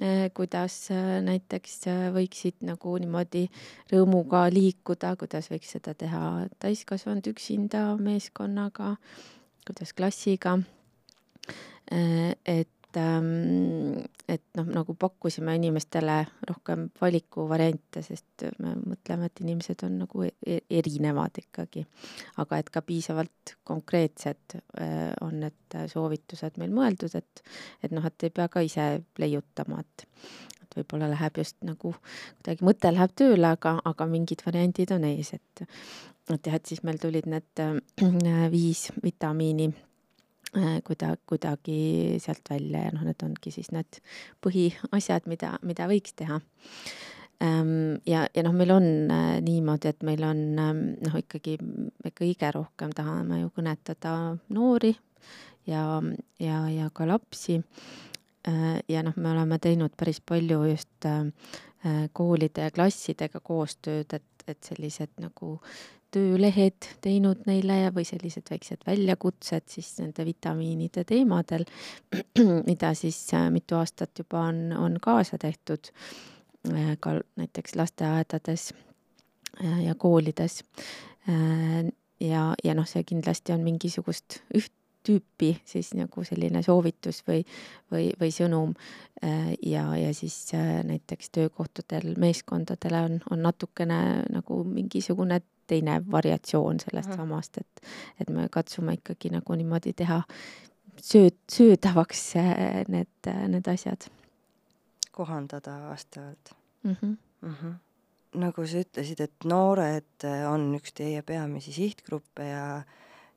Eh, kuidas eh, näiteks võiksid nagu niimoodi rõõmuga liikuda, kuidas võiks seda teha täiskasvanud üksinda, meeskonnaga, kuidas klassiga. et et, ähm, et noh, nagu pakkusime inimestele rohkem valikuvariante, sest me mõtleme, et inimesed on nagu e-, erinevad ikkagi. aga et ka piisavalt konkreetsed äh, on need soovitused meil mõeldud, et, et noh, et ei pea ka ise leiutama, et et võib-olla läheb just nagu kuidagi mõte läheb tööle, aga, aga mingid variandid on ees, et et jah, et siis meil tulid need äh, viis vitamiini kuida-, kuidagi sealt välja ja noh, need ongi siis need põhiasjad, mida, mida võiks teha. Ähm, ja, ja noh, meil on äh, niimoodi, et meil on ähm, noh, ikkagi me kõige rohkem tahame ju kõnetada noori ja, ja, ja ka lapsi. Äh, ja noh, me oleme teinud päris palju just koolide ja klassidega koostööd, et, et sellised nagu töölehed teinud neile või sellised väiksed väljakutsed siis nende vitamiinide teemadel, mida siis äh, mitu aastat juba on, on kaasa tehtud äh, ka näiteks lasteaedades äh, ja koolides. ja, ja noh, see kindlasti on mingisugust üht tüüpi siis nagu selline soovitus või, või, või sõnum ja, ja siis näiteks töökohtadel meeskondadele on, on natukene nagu mingisugune teine variatsioon sellest samast, et, et me katsume ikkagi nagu niimoodi teha sööd, söödavaks äh, need, äh, need asjad. kohandada vastavalt mm. -hmm. Mm -hmm. nagu sa ütlesid, et noored äh, on üks teie peamisi sihtgruppe ja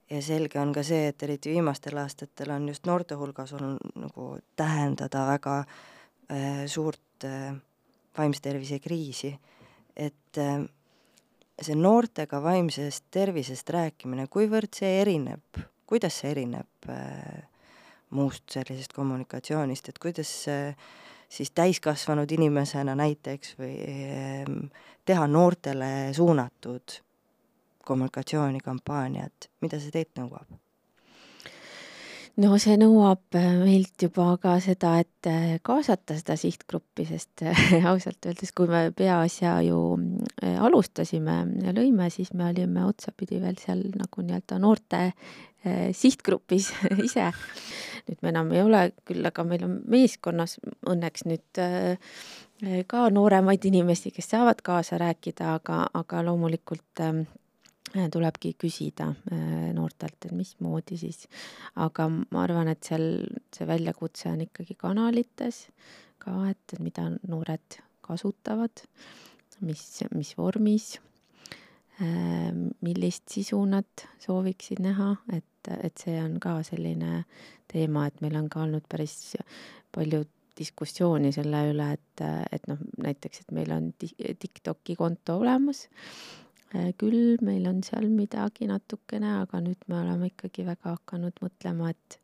ja selge on ka see, et eriti viimastel aastatel on just noorte hulgas olnud nagu tähendada väga äh, suurt äh, vaimse tervise kriisi, et äh, see noortega vaimsest tervisest rääkimine, kuivõrd see erineb, kuidas see erineb äh, muust sellisest kommunikatsioonist, et kuidas äh, siis täiskasvanud inimesena näiteks või äh, teha noortele suunatud kommunikatsioonikampaaniat, mida see teilt nõuab? No see nõuab äh, meilt juba ka seda, et äh, kaasata seda sihtgruppi, sest äh, ausalt öeldes, kui me peaasja ju alustasime ja lõime, siis me olime otsapidi veel seal nagu nii-öelda noorte sihtgrupis ise. nüüd me enam ei ole küll, aga meil on meeskonnas õnneks nüüd ka nooremaid inimesi, kes saavad kaasa rääkida, aga, aga loomulikult ähm, Äh, tulebki küsida äh, noortelt, et mismoodi siis, aga ma arvan, et seal see väljakutse on ikkagi kanalites ka, et, mida noored kasutavad, mis, mis vormis, äh, millist sisu nad sooviksid näha, et, et see on ka selline teema, et meil on ka olnud päris palju diskussiooni selle üle, et, et noh, näiteks, et meil on TikToki konto olemas. Äh, küll meil on seal midagi natukene, aga nüüd me oleme ikkagi väga hakanud mõtlema, et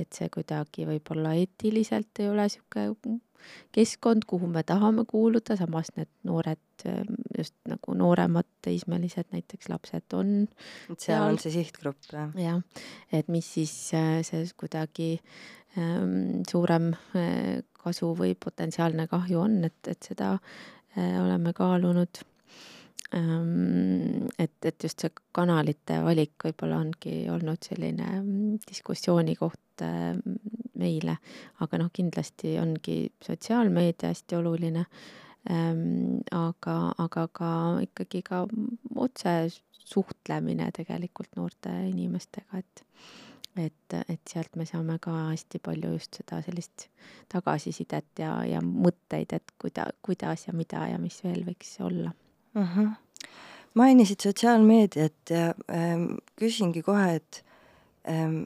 et see kuidagi võib-olla eetiliselt ei ole niisugune keskkond, kuhu me tahame kuuluda, samas need noored, just nagu nooremad teismelised näiteks lapsed on et seal on see sihtgrupp, jah? jah, et mis siis äh, see kuidagi ähm, suurem äh, kasu või potentsiaalne kahju on, et, et seda äh, oleme kaalunud et, et just see kanalite valik võib-olla ongi olnud selline mm, diskussiooni koht ehm, meile, aga noh, kindlasti ongi sotsiaalmeedia hästi oluline. Ehm, aga, aga ka ikkagi ka otse suhtlemine tegelikult noorte inimestega, et et, et sealt me saame ka hästi palju just seda sellist tagasisidet ja, ja mõtteid, et kuida-, kuidas ja mida ja mis veel võiks olla uh. -huh. Mainisid sotsiaalmeediat ja ähm, küsingi kohe, et ähm,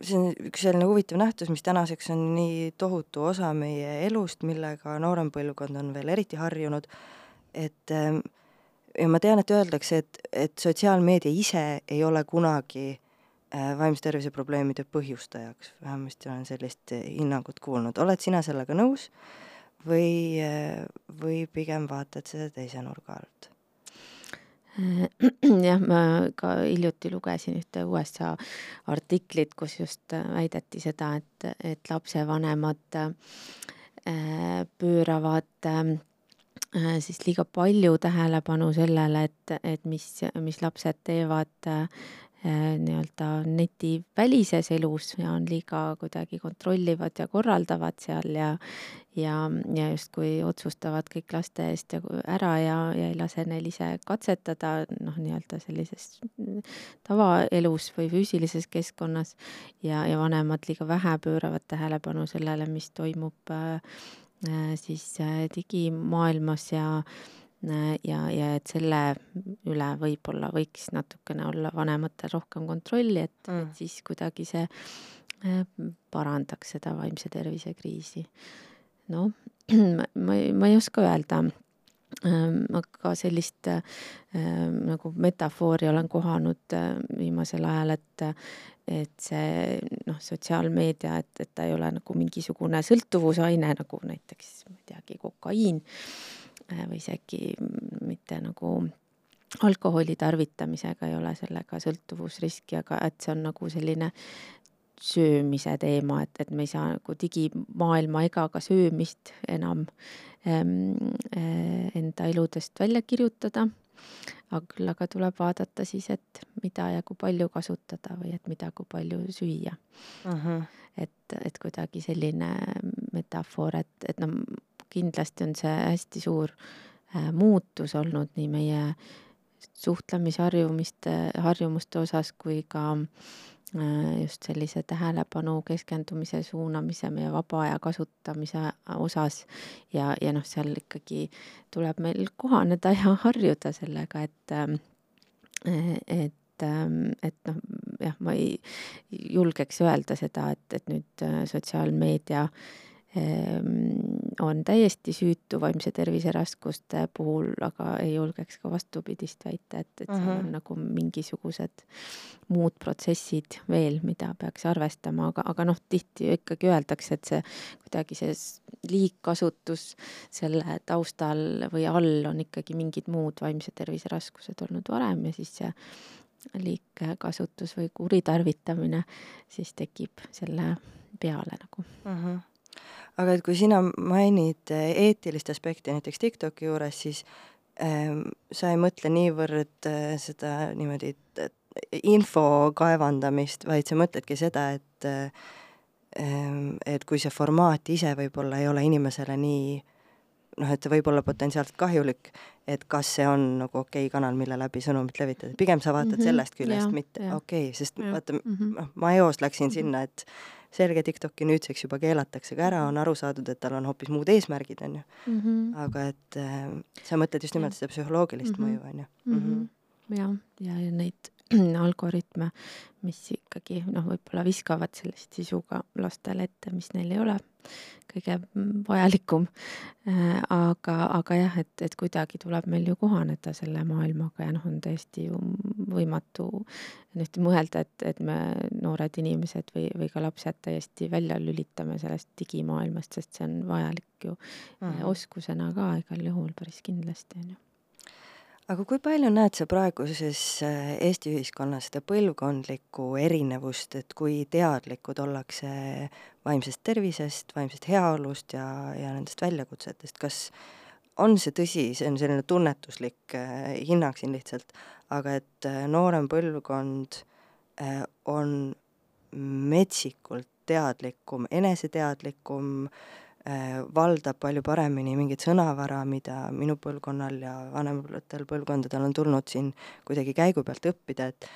see on üks selline huvitav nähtus, mis tänaseks on nii tohutu osa meie elust, millega noorem põlvkond on veel eriti harjunud, et ähm, ja ma tean, et öeldakse, et, et sotsiaalmeedia ise ei ole kunagi äh, vaimse tervise probleemide põhjustajaks, vähemasti olen sellist hinnangut kuulnud, oled sina sellega nõus või, või pigem vaatad seda teise nurga alt? jah, ma ka hiljuti lugesin ühte USA artiklit, kus just väideti seda, et, et lapsevanemad äh, pööravad äh, siis liiga palju tähelepanu sellele, et, et mis, mis lapsed teevad äh, Äh, nii-öelda netivälises elus ja on liiga kuidagi kontrollivad ja korraldavad seal ja ja, ja justkui otsustavad kõik laste eest ja ära ja, ja ei lase neil ise katsetada, noh, nii-öelda sellises tavaelus või füüsilises keskkonnas. Ja, ja vanemad liiga vähe pööravad tähelepanu sellele, mis toimub äh, äh siis äh, digimaailmas ja äh, ja, ja et selle üle võib-olla võiks natukene olla vanematel rohkem kontrolli, et mm., et siis kuidagi see äh, parandaks seda vaimse tervise kriisi. noh, ma ei, ma ei oska öelda ähm, aga sellist äh, nagu metafoori olen kohanud äh, viimasel ajal, et, et see noh, sotsiaalmeedia, et, et ta ei ole nagu mingisugune sõltuvusaine nagu näiteks, ma ei teagi, kokaiin või isegi mitte nagu alkoholi tarvitamisega ei ole sellega sõltuvusriski, aga et see on nagu selline söömise teema, et, et me ei saa nagu digimaailma ega ka söömist enam ähm, äh, enda eludest välja kirjutada. aga küll aga tuleb vaadata siis, et mida ja kui palju kasutada või et mida, kui palju süüa uh. -huh. et, et kuidagi selline metafoor, et, et noh, kindlasti on see hästi suur äh, muutus olnud nii meie suhtlemisharjumiste, harjumuste osas kui ka äh, just sellise tähelepanu keskendumise suunamise, meie vaba aja kasutamise osas. Ja, ja noh, seal ikkagi tuleb meil kohaneda ja harjuda sellega, et, äh, et, et noh, jah, ma ei julgeks öelda seda, et, et nüüd sotsiaalmeedia äh, on täiesti süütu vaimse tervise raskuste puhul, aga ei julgeks ka vastupidist väita, et, et seal uh -huh. on nagu mingisugused muud protsessid veel, mida peaks arvestama, aga, aga noh, tihti ikkagi öeldakse, et see kuidagi see liigkasutus selle taustal või all on ikkagi mingid muud vaimse tervise raskused olnud varem ja siis see liigkasutus või kuritarvitamine siis tekib selle peale nagu uh. -huh aga et kui sina mainid äh, eetilist aspekti näiteks TikToki juures, siis ähm, sa ei mõtle niivõrd äh, seda niimoodi info kaevandamist, vaid sa mõtledki seda, et äh, et kui see formaat ise võib-olla ei ole inimesele nii noh, et võib olla potentsiaalselt kahjulik, et kas see on nagu okei okay kanal, mille läbi sõnumit levitada, pigem sa vaatad mm -hmm, sellest küljest, mitte okei okay,, sest ja, vaata mm -hmm., noh, ma eos läksin sinna, et selge, TikToki nüüdseks juba keelatakse ka ära, on aru saadud, et tal on hoopis muud eesmärgid, on ju. -hmm. aga et äh, sa mõtled just nimelt seda psühholoogilist mm -hmm. mõju, on ju mm -hmm.. jah, ja, ja neid algoritme, mis ikkagi noh, võib-olla viskavad sellist sisu ka lastele ette, mis neil ei ole kõige vajalikum. Äh, aga, aga jah, et, et kuidagi tuleb meil ju kohaneda selle maailmaga ja noh, on täiesti ju võimatu nüüd mõelda, et, et me noored inimesed või, või ka lapsed täiesti välja lülitame sellest digimaailmast, sest see on vajalik ju mm. oskusena ka igal juhul päris kindlasti on ju aga kui palju näed sa praeguses äh, Eesti ühiskonnas seda põlvkondlikku erinevust, et kui teadlikud ollakse vaimsest tervisest, vaimsest heaolust ja, ja nendest väljakutsetest, kas on see tõsi, see on selline tunnetuslik äh, hinnang siin lihtsalt, aga et äh, noorem põlvkond on metsikult teadlikum, eneseteadlikum Äh, valdab palju paremini mingit sõnavara, mida minu põlvkonnal ja vanematel põlvkondadel on tulnud siin kuidagi käigu pealt õppida, et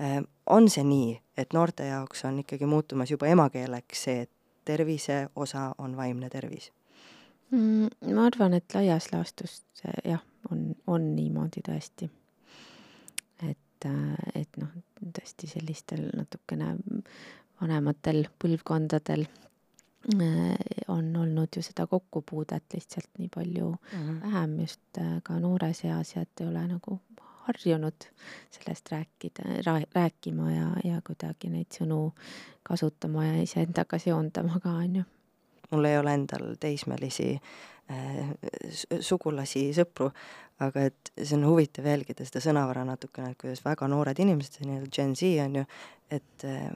äh, on see nii, et noorte jaoks on ikkagi muutumas juba emakeeleks see, et tervise osa on vaimne tervis mm,? ma arvan, et laias laastus jah, on, on niimoodi tõesti. et, äh, et noh, tõesti sellistel natukene vanematel põlvkondadel on olnud ju seda kokkupuudet lihtsalt nii palju mm -hmm. vähem just ka noores eas ja et ei ole nagu harjunud sellest rääkida, rääkima ja, ja kuidagi neid sõnu kasutama ja iseendaga seondama ka, on ju. mul ei ole endal teismelisi äh, sugulasi, sõpru, aga et see on huvitav jälgida seda sõnavara natukene, et kuidas väga noored inimesed, see nii-öelda Gen Z on ju, et äh,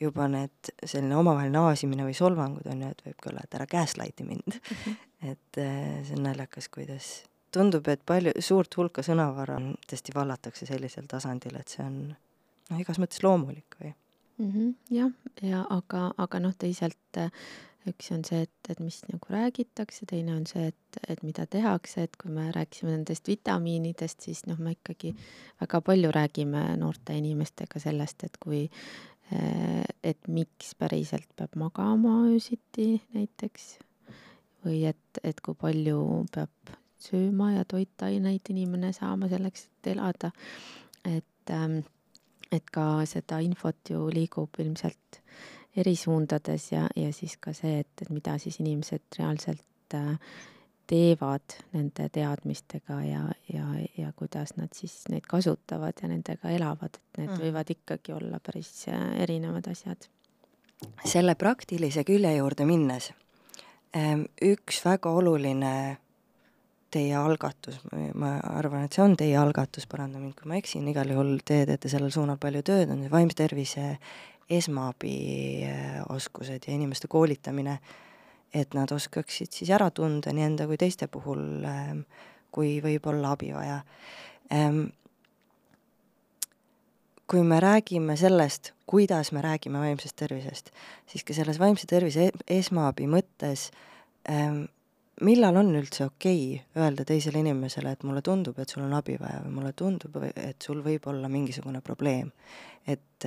juba need selline omavaheline aasimine või solvangud on ju, et võib ka olla, et ära gaslight'i mind mm. -hmm. et äh, see on naljakas, kuidas tundub, et palju, suurt hulka sõnavara tõesti vallatakse sellisel tasandil, et see on noh, igas mõttes loomulik või mm. -hmm, jah, ja aga, aga noh, teisalt äh, üks on see, et, et mis nagu räägitakse, teine on see, et, et mida tehakse, et kui me rääkisime nendest vitamiinidest, siis noh, me ikkagi väga palju räägime noorte inimestega sellest, et kui et miks päriselt peab magama öösiti näiteks või et, et kui palju peab sööma ja toitaineid inimene saama selleks, et elada. et, ähm, et ka seda infot ju liigub ilmselt eri suundades ja, ja siis ka see, et, et mida siis inimesed reaalselt äh, teevad nende teadmistega ja, ja, ja kuidas nad siis neid kasutavad ja nendega elavad, et need mm. võivad ikkagi olla päris äh, erinevad asjad. selle praktilise külje juurde minnes, ähm, üks väga oluline teie algatus, ma arvan, et see on teie algatus, paranda mind, kui ma eksin, igal juhul te teete sellel suunal palju tööd, on vaimse tervise esmaabioskused äh, ja inimeste koolitamine, et nad oskaksid siis ära tunda nii enda kui teiste puhul, ähm, kui võib olla abi vaja. Ähm, kui me räägime sellest, kuidas me räägime vaimsest tervisest, siis ka selles vaimse tervise e-, esmaabi mõttes ähm, millal on üldse okei okay öelda teisele inimesele, et mulle tundub, et sul on abi vaja või mulle tundub, et sul võib olla mingisugune probleem. et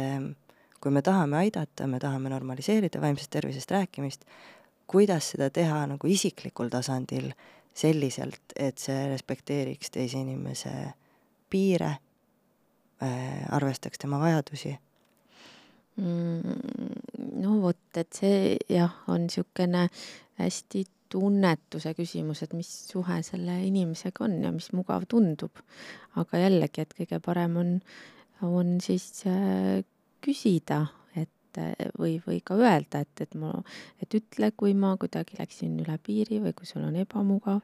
kui me tahame aidata, me tahame normaliseerida vaimsest tervisest rääkimist, kuidas seda teha nagu isiklikul tasandil selliselt, et see respekteeriks teise inimese piire äh,, arvestaks tema vajadusi mm,? no vot, et see jah, on niisugune hästi tunnetuse küsimus, et mis suhe selle inimesega on ja mis mugav tundub. aga jällegi, et kõige parem on, on siis äh, küsida, et või, või ka öelda, et, et ma, et ütle, kui ma kuidagi läksin üle piiri või kui sul on ebamugav,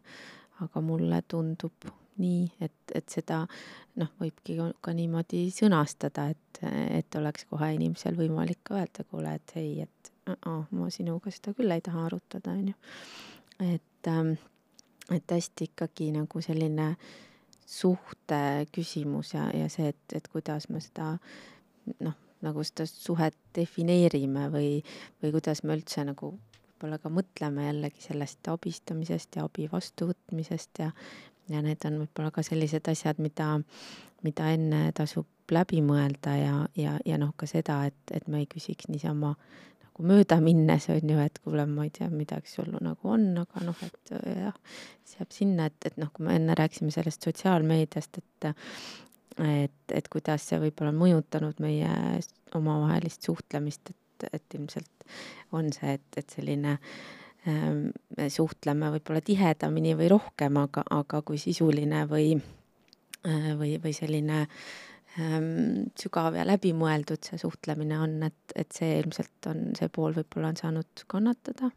aga mulle tundub nii, et, et seda noh, võibki ka niimoodi sõnastada, et, et oleks kohe inimesel võimalik ka öelda, kuule, et ei, et uh, ma sinuga seda küll ei taha arutada, onju et, ähm, et hästi ikkagi nagu selline suhte küsimus ja, ja see, et, et kuidas me seda noh, nagu seda suhet defineerime või, või kuidas me üldse nagu võib-olla ka mõtleme jällegi sellest abistamisest ja abi vastuvõtmisest ja, ja need on võib-olla ka sellised asjad, mida, mida enne tasub läbi mõelda ja, ja, ja noh, ka seda, et, et me ei küsiks niisama nagu mööda minnes on ju, et kuule, ma ei tea, midagi sul nagu on, aga noh, et jah, see jääb sinna, et, et noh, kui me enne rääkisime sellest sotsiaalmeediast, et et, et kuidas see võib-olla on mõjutanud meie omavahelist suhtlemist, et, et ilmselt on see, et, et selline ähm, me suhtleme võib-olla tihedamini või rohkem, aga, aga kui sisuline või, äh, või, või selline äh, ähm, sügav ja läbimõeldud see suhtlemine on, et, et see ilmselt on, see pool võib-olla on saanud kannatada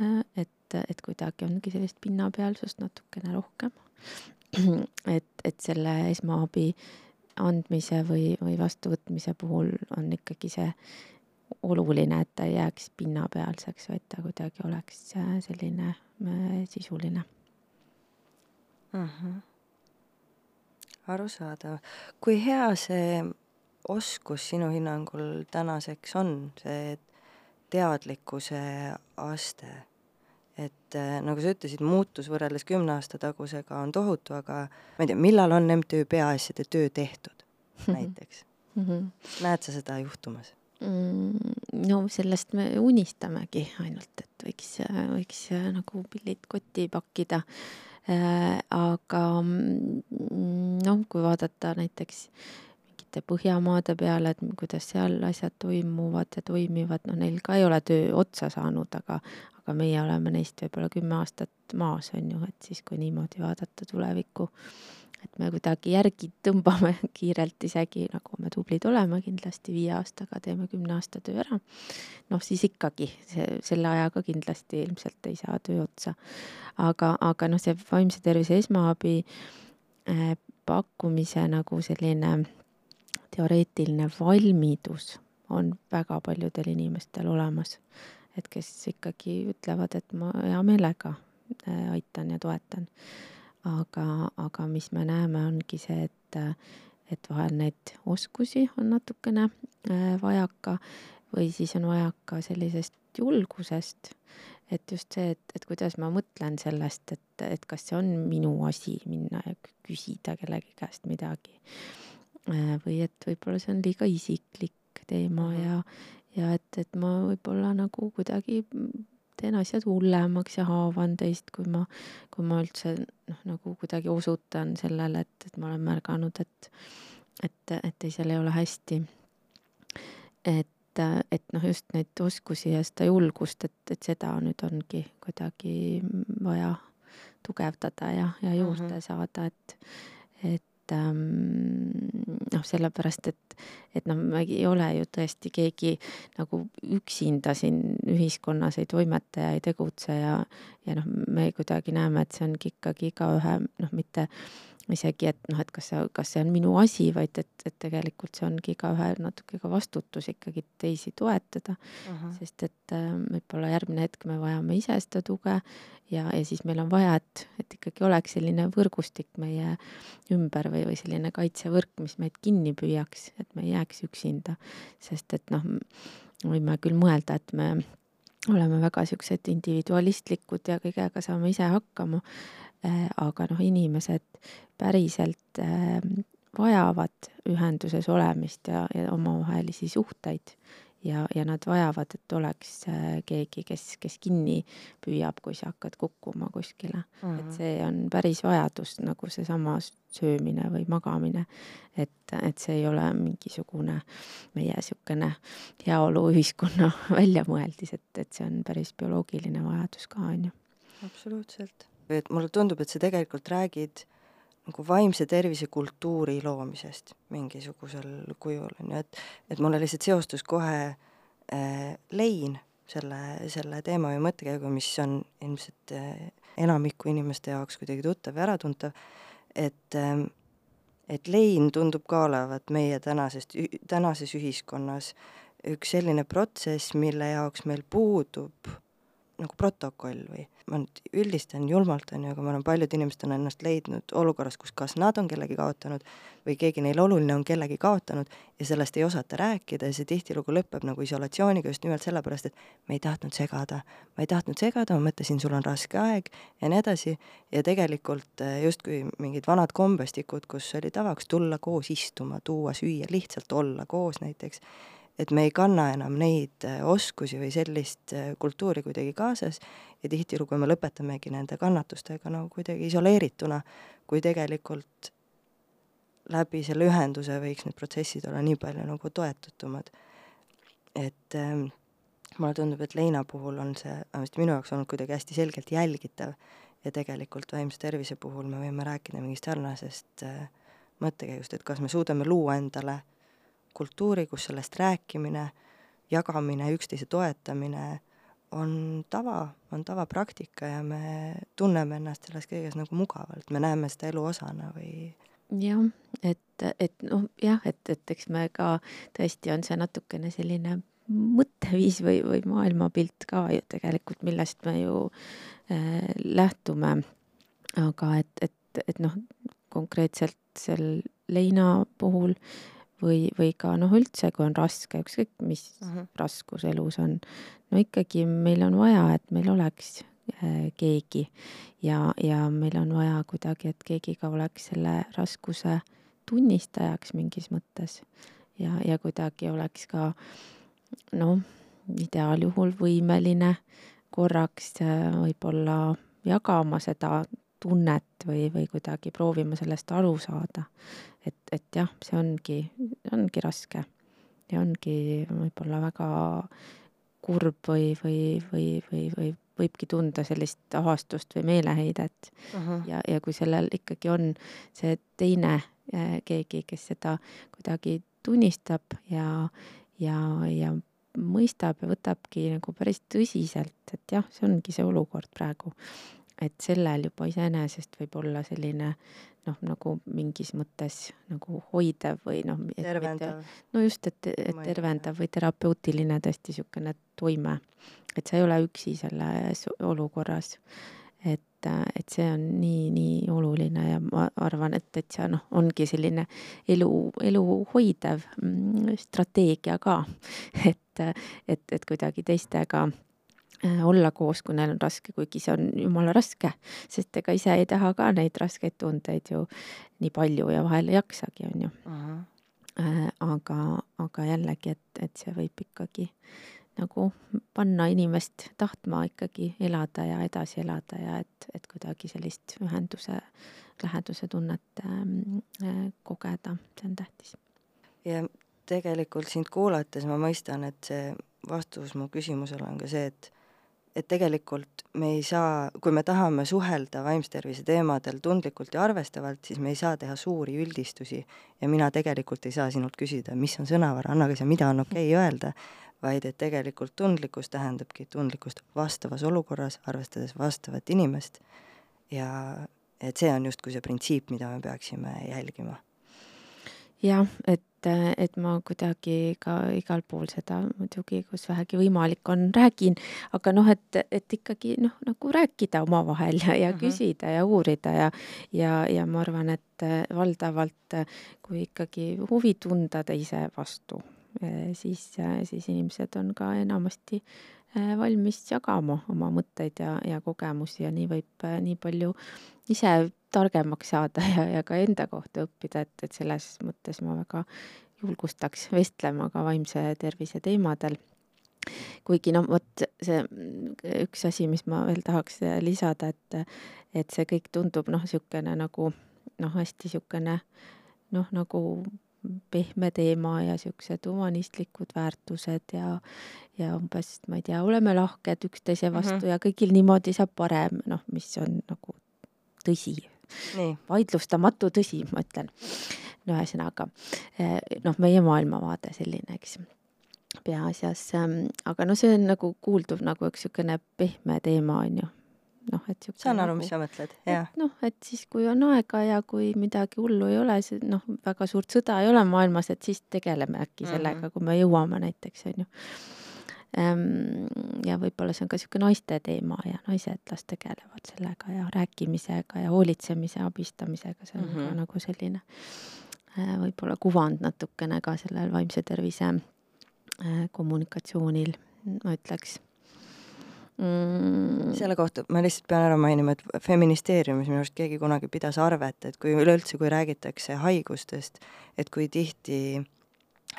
äh,. et, et kuidagi ongi sellist pinnapealsust natukene rohkem. et, et selle esmaabi andmise või, või vastuvõtmise puhul on ikkagi see oluline, et ta ei jääks pinnapealseks, vaid ta kuidagi oleks äh, selline äh, sisuline mm. -hmm arusaadav. kui hea see oskus sinu hinnangul tänaseks on, see teadlikkuse aste? Et äh, nagu sa ütlesid, muutus võrreldes kümne aasta tagusega on tohutu, aga ma ei tea, millal on MTÜ Peaasjade töö tehtud näiteks mm? -hmm. näed sa seda juhtumas? Mm, no sellest me unistamegi ainult, et võiks, võiks nagu pillid kotti pakkida Äh, aga mm, noh, kui vaadata näiteks mingit vaadete Põhjamaade peale, et kuidas seal asjad toimuvad ja toimivad, noh, neil ka ei ole töö otsa saanud, aga aga meie oleme neist võib-olla kümme aastat maas, on ju, et siis, kui niimoodi vaadata tulevikku, et me kuidagi järgi tõmbame kiirelt, isegi nagu me tublid oleme, kindlasti viie aastaga teeme kümne aasta töö ära. noh, siis ikkagi see, selle ajaga kindlasti ilmselt ei saa töö otsa. aga, aga noh, see vaimse tervise esmaabi äh, pakkumise nagu selline teoreetiline valmidus on väga paljudel inimestel olemas. et kes ikkagi ütlevad, et ma hea meelega äh, aitan ja toetan. aga, aga mis me näeme, ongi see, et, et vahel neid oskusi on natukene äh, vajaka või siis on vajaka sellisest julgusest et just see, et, et kuidas ma mõtlen sellest, et, et kas see on minu asi minna ja küsida kellegi käest midagi. Äh, või et võib-olla see on liiga isiklik teema mm -hmm. ja, ja et, et ma võib-olla nagu kuidagi teen asjad hullemaks ja haavan teist, kui ma, kui ma üldse noh, nagu kuidagi osutan sellele, et, et ma olen märganud, et, et, et teisel ei ole hästi. et et, et noh, just neid oskusi ja seda julgust, et, et seda nüüd ongi kuidagi vaja tugevdada ja, ja juurde mm -hmm. saada, et, et ähm, noh, sellepärast, et, et noh, me ei ole ju tõesti keegi nagu üksinda siin ühiskonnas ei toimeta ja ei tegutse ja, ja noh, me kuidagi näeme, et see ongi ikkagi igaühe noh, mitte isegi, et noh, et kas see, kas see on minu asi, vaid et, et tegelikult see ongi igaühe natuke ka vastutus ikkagi teisi toetada uh. -huh. sest et äh, võib-olla järgmine hetk me vajame ise seda tuge ja, ja siis meil on vaja, et, et ikkagi oleks selline võrgustik meie ümber või, või selline kaitsevõrk, mis meid kinni püüaks, et me ei jääks üksinda. sest et noh, võime küll mõelda, et me oleme väga siuksed individualistlikud ja kõigega saame ise hakkama aga noh, inimesed päriselt äh, vajavad ühenduses olemist ja, ja omavahelisi suhteid ja, ja nad vajavad, et oleks äh, keegi, kes, kes kinni püüab, kui sa hakkad kukkuma kuskile mm. -hmm. et see on päris vajadus, nagu seesama söömine või magamine. et, et see ei ole mingisugune meie niisugune heaoluühiskonna väljamõeldis, et, et see on päris bioloogiline vajadus ka, on ju. absoluutselt et mulle tundub, et sa tegelikult räägid nagu vaimse tervise kultuuri loomisest mingisugusel kujul, on ju, et et mulle lihtsalt seostus kohe äh, lein selle, selle teema või mõttekäigu, mis on ilmselt äh, enamiku inimeste jaoks kuidagi tuttav ja äratuntav, et äh, et lein tundub ka olevat meie tänasest, tänases ühiskonnas üks selline protsess, mille jaoks meil puudub nagu protokoll või ma nüüd üldistan julmalt, on ju, aga ma arvan, paljud inimesed on ennast leidnud olukorras, kus kas nad on kellegi kaotanud või keegi neile oluline on kellegi kaotanud ja sellest ei osata rääkida ja see tihtilugu lõpeb nagu isolatsiooniga just nimelt sellepärast, et me ei tahtnud segada. ma ei tahtnud segada, ma mõtlesin, sul on raske aeg ja nii edasi ja tegelikult eh, justkui mingid vanad kombestikud, kus oli tavaks tulla koos istuma, tuua süüa, lihtsalt olla koos näiteks et me ei kanna enam neid äh, oskusi või sellist äh, kultuuri kuidagi kaasas ja tihtilugu me lõpetamegi nende kannatustega nagu kuidagi isoleerituna, kui tegelikult läbi selle ühenduse võiks need protsessid olla nii palju nagu toetatumad. et ähm, mulle tundub, et leina puhul on see, vähemasti minu jaoks olnud kuidagi hästi selgelt jälgitav ja tegelikult vaimse tervise puhul me võime rääkida mingist sarnasest äh, mõttekäigust, et kas me suudame luua endale kultuuri, kus sellest rääkimine, jagamine, üksteise toetamine on tava, on tavapraktika ja me tunneme ennast selles kõiges nagu mugavalt, me näeme seda elu osana või jah, et, et noh, jah, et, et eks me ka tõesti on see natukene selline mõtteviis või, või maailmapilt ka ju tegelikult, millest me ju äh, lähtume. aga et, et, et noh, konkreetselt seal leina puhul või, või ka noh, üldse, kui on raske, ükskõik mis uh mhm. -huh. raskus elus on, no ikkagi meil on vaja, et meil oleks äh, keegi ja, ja meil on vaja kuidagi, et keegi ka oleks selle raskuse tunnistajaks mingis mõttes ja, ja kuidagi oleks ka noh, ideaaljuhul võimeline korraks äh, võib-olla jagama seda tunnet või, või kuidagi proovima sellest aru saada. et, et jah, see ongi, ongi raske ja ongi võib-olla väga kurb või, või, või, või, või võibki tunda sellist ahastust või meeleheidet uh. -huh. ja, ja kui sellel ikkagi on see teine äh, keegi, kes seda kuidagi tunnistab ja, ja, ja mõistab ja võtabki nagu päris tõsiselt, et jah, see ongi see olukord praegu. Et sellel juba iseenesest võib olla selline noh, nagu mingis mõttes nagu hoidev või noh. tervendav. no just, et, et tervendav või terapeutiline tõesti niisugune toime, et sa ei ole üksi selles olukorras. et, et see on nii, nii oluline ja ma arvan, et, et see noh, ongi selline elu, elu hoidev mm, strateegia ka, et, et, et kuidagi teistega olla koos, kui neil on raske, kuigi see on jumala raske, sest ega ise ei taha ka neid raskeid tundeid ju nii palju ja vahel ei jaksagi, on ju uh. -huh. aga, aga jällegi, et, et see võib ikkagi nagu panna inimest tahtma ikkagi elada ja edasi elada ja et, et kuidagi sellist ühenduse, läheduse tunnet äh, kogeda, see on tähtis. ja tegelikult sind kuulates ma mõistan, et see vastus mu küsimusele on ka see, et et tegelikult me ei saa, kui me tahame suhelda vaimse tervise teemadel tundlikult ja arvestavalt, siis me ei saa teha suuri üldistusi ja mina tegelikult ei saa sinult küsida, mis on sõnavara, anna ka see, mida on okei okay öelda, vaid et tegelikult tundlikkus tähendabki tundlikkust vastavas olukorras, arvestades vastavat inimest ja et see on justkui see printsiip, mida me peaksime jälgima. jah, et, et ma kuidagi ka igal pool seda muidugi, kus vähegi võimalik on, räägin, aga noh, et, et ikkagi noh, nagu rääkida omavahel ja, ja mm -hmm. küsida ja uurida ja ja, ja ma arvan, et valdavalt kui ikkagi huvi tunda teise vastu siis, siis inimesed on ka enamasti valmis jagama oma mõtteid ja, ja kogemusi ja nii võib nii palju ise targemaks saada ja, ja ka enda kohta õppida, et, et selles mõttes ma väga julgustaks vestlema ka vaimse tervise teemadel. kuigi noh, vot see üks asi, mis ma veel tahaks lisada, et, et see kõik tundub noh, niisugune nagu noh, hästi niisugune noh, nagu pehme teema ja siuksed humanistlikud väärtused ja, ja umbes, ma ei tea, oleme lahked üksteise vastu mm -hmm. ja kõigil niimoodi saab parem, noh, mis on nagu tõsi. Vaidlustamatu tõsi, ma ütlen. no ühesõnaga, eh, noh, meie maailmavaade selline, eks peaasjas, ehm, aga no see on nagu kuuldub nagu üks niisugune pehme teema, on ju noh, et sihuke saan aru nagu,, mis sa mõtled, jah. noh, et siis, kui on aega ja kui midagi hullu ei ole, noh, väga suurt sõda ei ole maailmas, et siis tegeleme äkki sellega mm, -hmm. kui me jõuame näiteks, on ju. Ehm, ja võib-olla see on ka niisugune naiste teema ja naised las tegelevad sellega ja rääkimisega ja hoolitsemise, abistamisega, see on mm -hmm. nagu selline äh, võib-olla kuvand natukene ka sellel vaimse tervise äh, kommunikatsioonil, ma ütleks mm.. selle kohta ma lihtsalt pean ära mainima, et feministeeriumis minu arust keegi kunagi pidas arvet, et kui üleüldse, kui räägitakse haigustest, et kui tihti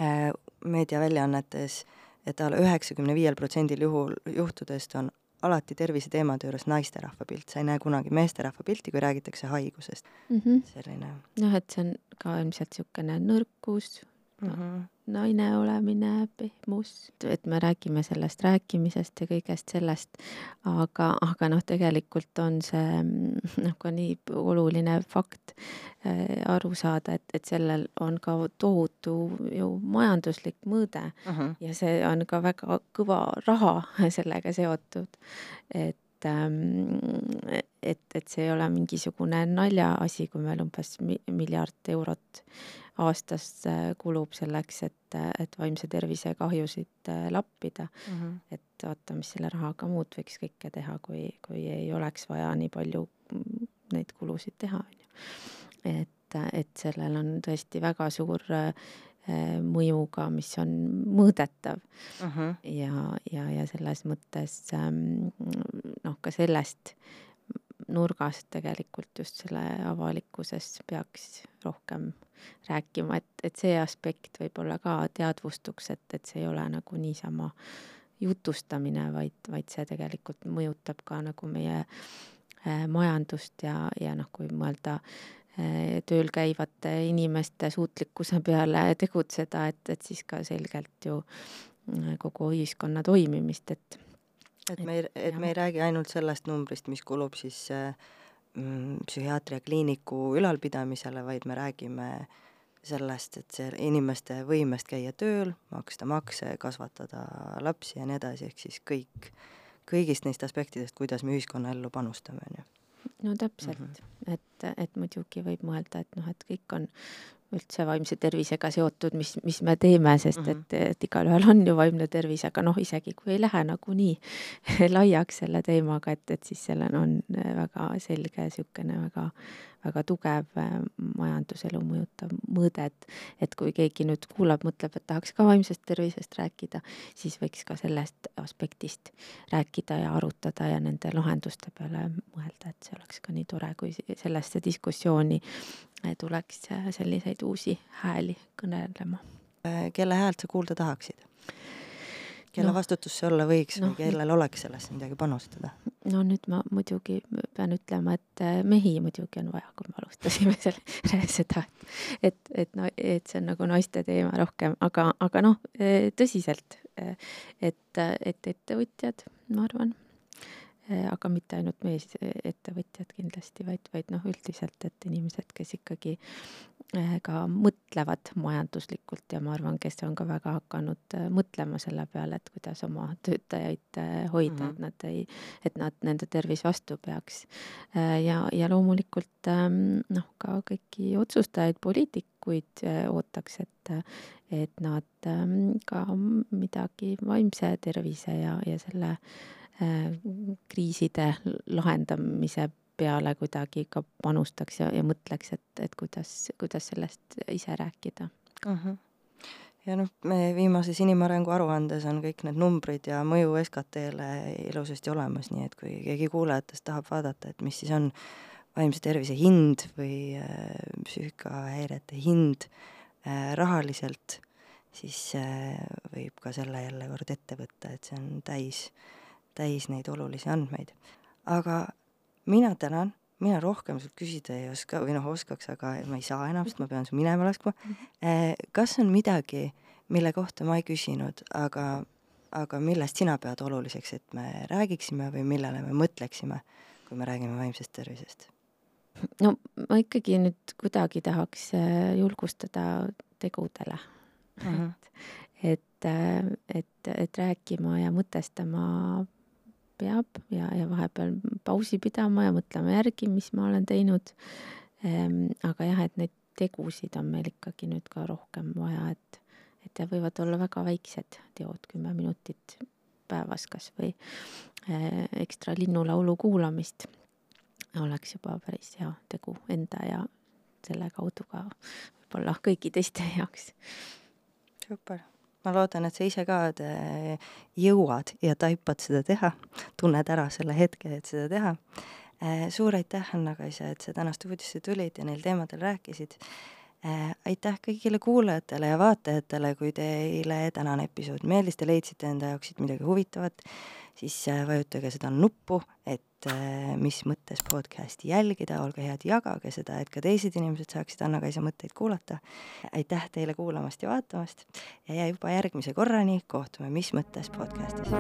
äh, meediaväljaannetes, et alla üheksakümne viiel protsendil juhul, juhtudest on alati terviseteemade juures naisterahva pilt, sa ei näe kunagi meesterahva pilti, kui räägitakse haigusest mm. -hmm. selline. noh, et see on ka ilmselt niisugune nõrkus mm. -hmm naine olemine, pehmus, et me räägime sellest rääkimisest ja kõigest sellest, aga, aga noh, tegelikult on see noh, ka nii oluline fakt äh, aru saada, et, et sellel on ka tohutu ju majanduslik mõõde uh -huh. ja see on ka väga kõva raha sellega seotud. et ähm, et, et see ei ole mingisugune naljaasi, kui meil umbes miljard eurot aastas äh, kulub selleks, et, et vaimse tervise kahjusid äh, lappida mm. -hmm. et vaata, mis selle rahaga muud võiks kõike teha, kui, kui ei oleks vaja nii palju mm, neid kulusid teha, on ju. et, et sellel on tõesti väga suur äh, mõju ka, mis on mõõdetav uh. -huh. ja, ja, ja selles mõttes ähm, noh, ka sellest nurgast tegelikult just selle avalikkuses peaks rohkem rääkima, et, et see aspekt võib-olla ka teadvustuks, et, et see ei ole nagu niisama jutustamine, vaid, vaid see tegelikult mõjutab ka nagu meie majandust ja, ja noh, kui mõelda tööl käivate inimeste suutlikkuse peale tegutseda, et, et siis ka selgelt ju kogu ühiskonna toimimist, et et me ei, et me ei räägi ainult sellest numbrist, mis kulub siis mm, psühhiaatriakliiniku ülalpidamisele, vaid me räägime sellest, et see inimeste võimest käia tööl, maksta makse, kasvatada lapsi ja nii edasi, ehk siis kõik, kõigist neist aspektidest, kuidas me ühiskonnaellu panustame, on ju. no täpselt mm, -hmm. et, et muidugi võib mõelda, et noh, et kõik on üldse vaimse tervisega seotud, mis, mis me teeme, sest mm -hmm. et, et igalühel on ju vaimne tervis, aga noh, isegi kui ei lähe nagunii laiaks selle teemaga, et, et siis sellel on väga selge niisugune väga väga tugev äh, majanduselu mõjutav mõõde, et et kui keegi nüüd kuulab, mõtleb, et tahaks ka vaimsest tervisest rääkida, siis võiks ka sellest aspektist rääkida ja arutada ja nende lahenduste peale mõelda, et see oleks ka nii tore, kui sellesse diskussiooni äh, tuleks äh, selliseid uusi hääli kõnelema. kelle häält sa kuulda tahaksid? Kelle no, vastutus see olla võiks no, või kellel oleks sellesse midagi panustada? no nüüd ma muidugi pean ütlema, et äh, mehi muidugi on vaja, kui me alustasime selle, seda, et, et, no, et see on nagu naiste teema rohkem, aga, aga noh, tõsiselt, äh, et, et ettevõtjad, ma arvan, aga mitte ainult meesettevõtjad kindlasti, vaid, vaid noh, üldiselt, et inimesed, kes ikkagi Eh, ka mõtlevad majanduslikult ja ma arvan, kes on ka väga hakanud eh, mõtlema selle peale, et kuidas oma töötajaid hoida mm, -hmm. et nad ei, et nad, nende tervis vastu peaks. ja, ja loomulikult ehm, noh, ka kõiki otsustajaid, poliitikuid ootaks, et, et nad ehm, ka midagi vaimse tervise ja, ja selle kriiside lahendamise peale kuidagi ka panustaks ja, ja mõtleks, et, et kuidas, kuidas sellest ise rääkida uh. -huh. ja noh, me viimases inimarengu aruandes on kõik need numbrid ja mõju SKT-le ilusasti olemas, nii et kui keegi kuulajatest tahab vaadata, et mis siis on vaimse tervise hind või äh, psüühikahäirete hind äh, rahaliselt, siis äh, võib ka selle jälle kord ette võtta, et see on täis, täis neid olulisi andmeid. aga mina tänan, mina rohkem sult küsida ei oska või noh, oskaks, aga ma ei saa enam, sest ma pean su minema laskma. Eh, kas on midagi, mille kohta ma ei küsinud, aga, aga millest sina pead oluliseks, et me räägiksime või millele me mõtleksime, kui me räägime vaimsest tervisest? no ma ikkagi nüüd kuidagi tahaks eh, julgustada tegudele uh. -huh. et, et, eh, et, et rääkima ja mõtestama peab ja, ja vahepeal pausi pidama ja mõtlema järgi, mis ma olen teinud ehm,. aga jah, et neid tegusid on meil ikkagi nüüd ka rohkem vaja, et, et ja võivad olla väga väiksed teod, kümme minutit päevas kas või eh, ekstra linnulaulu kuulamist oleks juba päris hea tegu enda ja selle kaudu ka võib-olla kõigi teiste jaoks. super ma loodan, et sa ise ka jõuad ja taipad seda teha, tunned ära selle hetke, et seda teha. Äh, suur aitäh, Anna-Kaisa, et sa täna stuudiosse tulid ja neil teemadel rääkisid. Äh, aitäh kõigile kuulajatele ja vaatajatele, kui teile tänane episood meeldis, te leidsite enda jaoks siit midagi huvitavat, siis äh, vajutage seda nuppu, et Äh, mis mõttes podcasti jälgida, olge head, jagage seda, et ka teised inimesed saaksid Anna-Kaisa mõtteid kuulata. aitäh teile kuulamast ja vaatamast ja juba järgmise korrani kohtume Mis mõttes podcastis.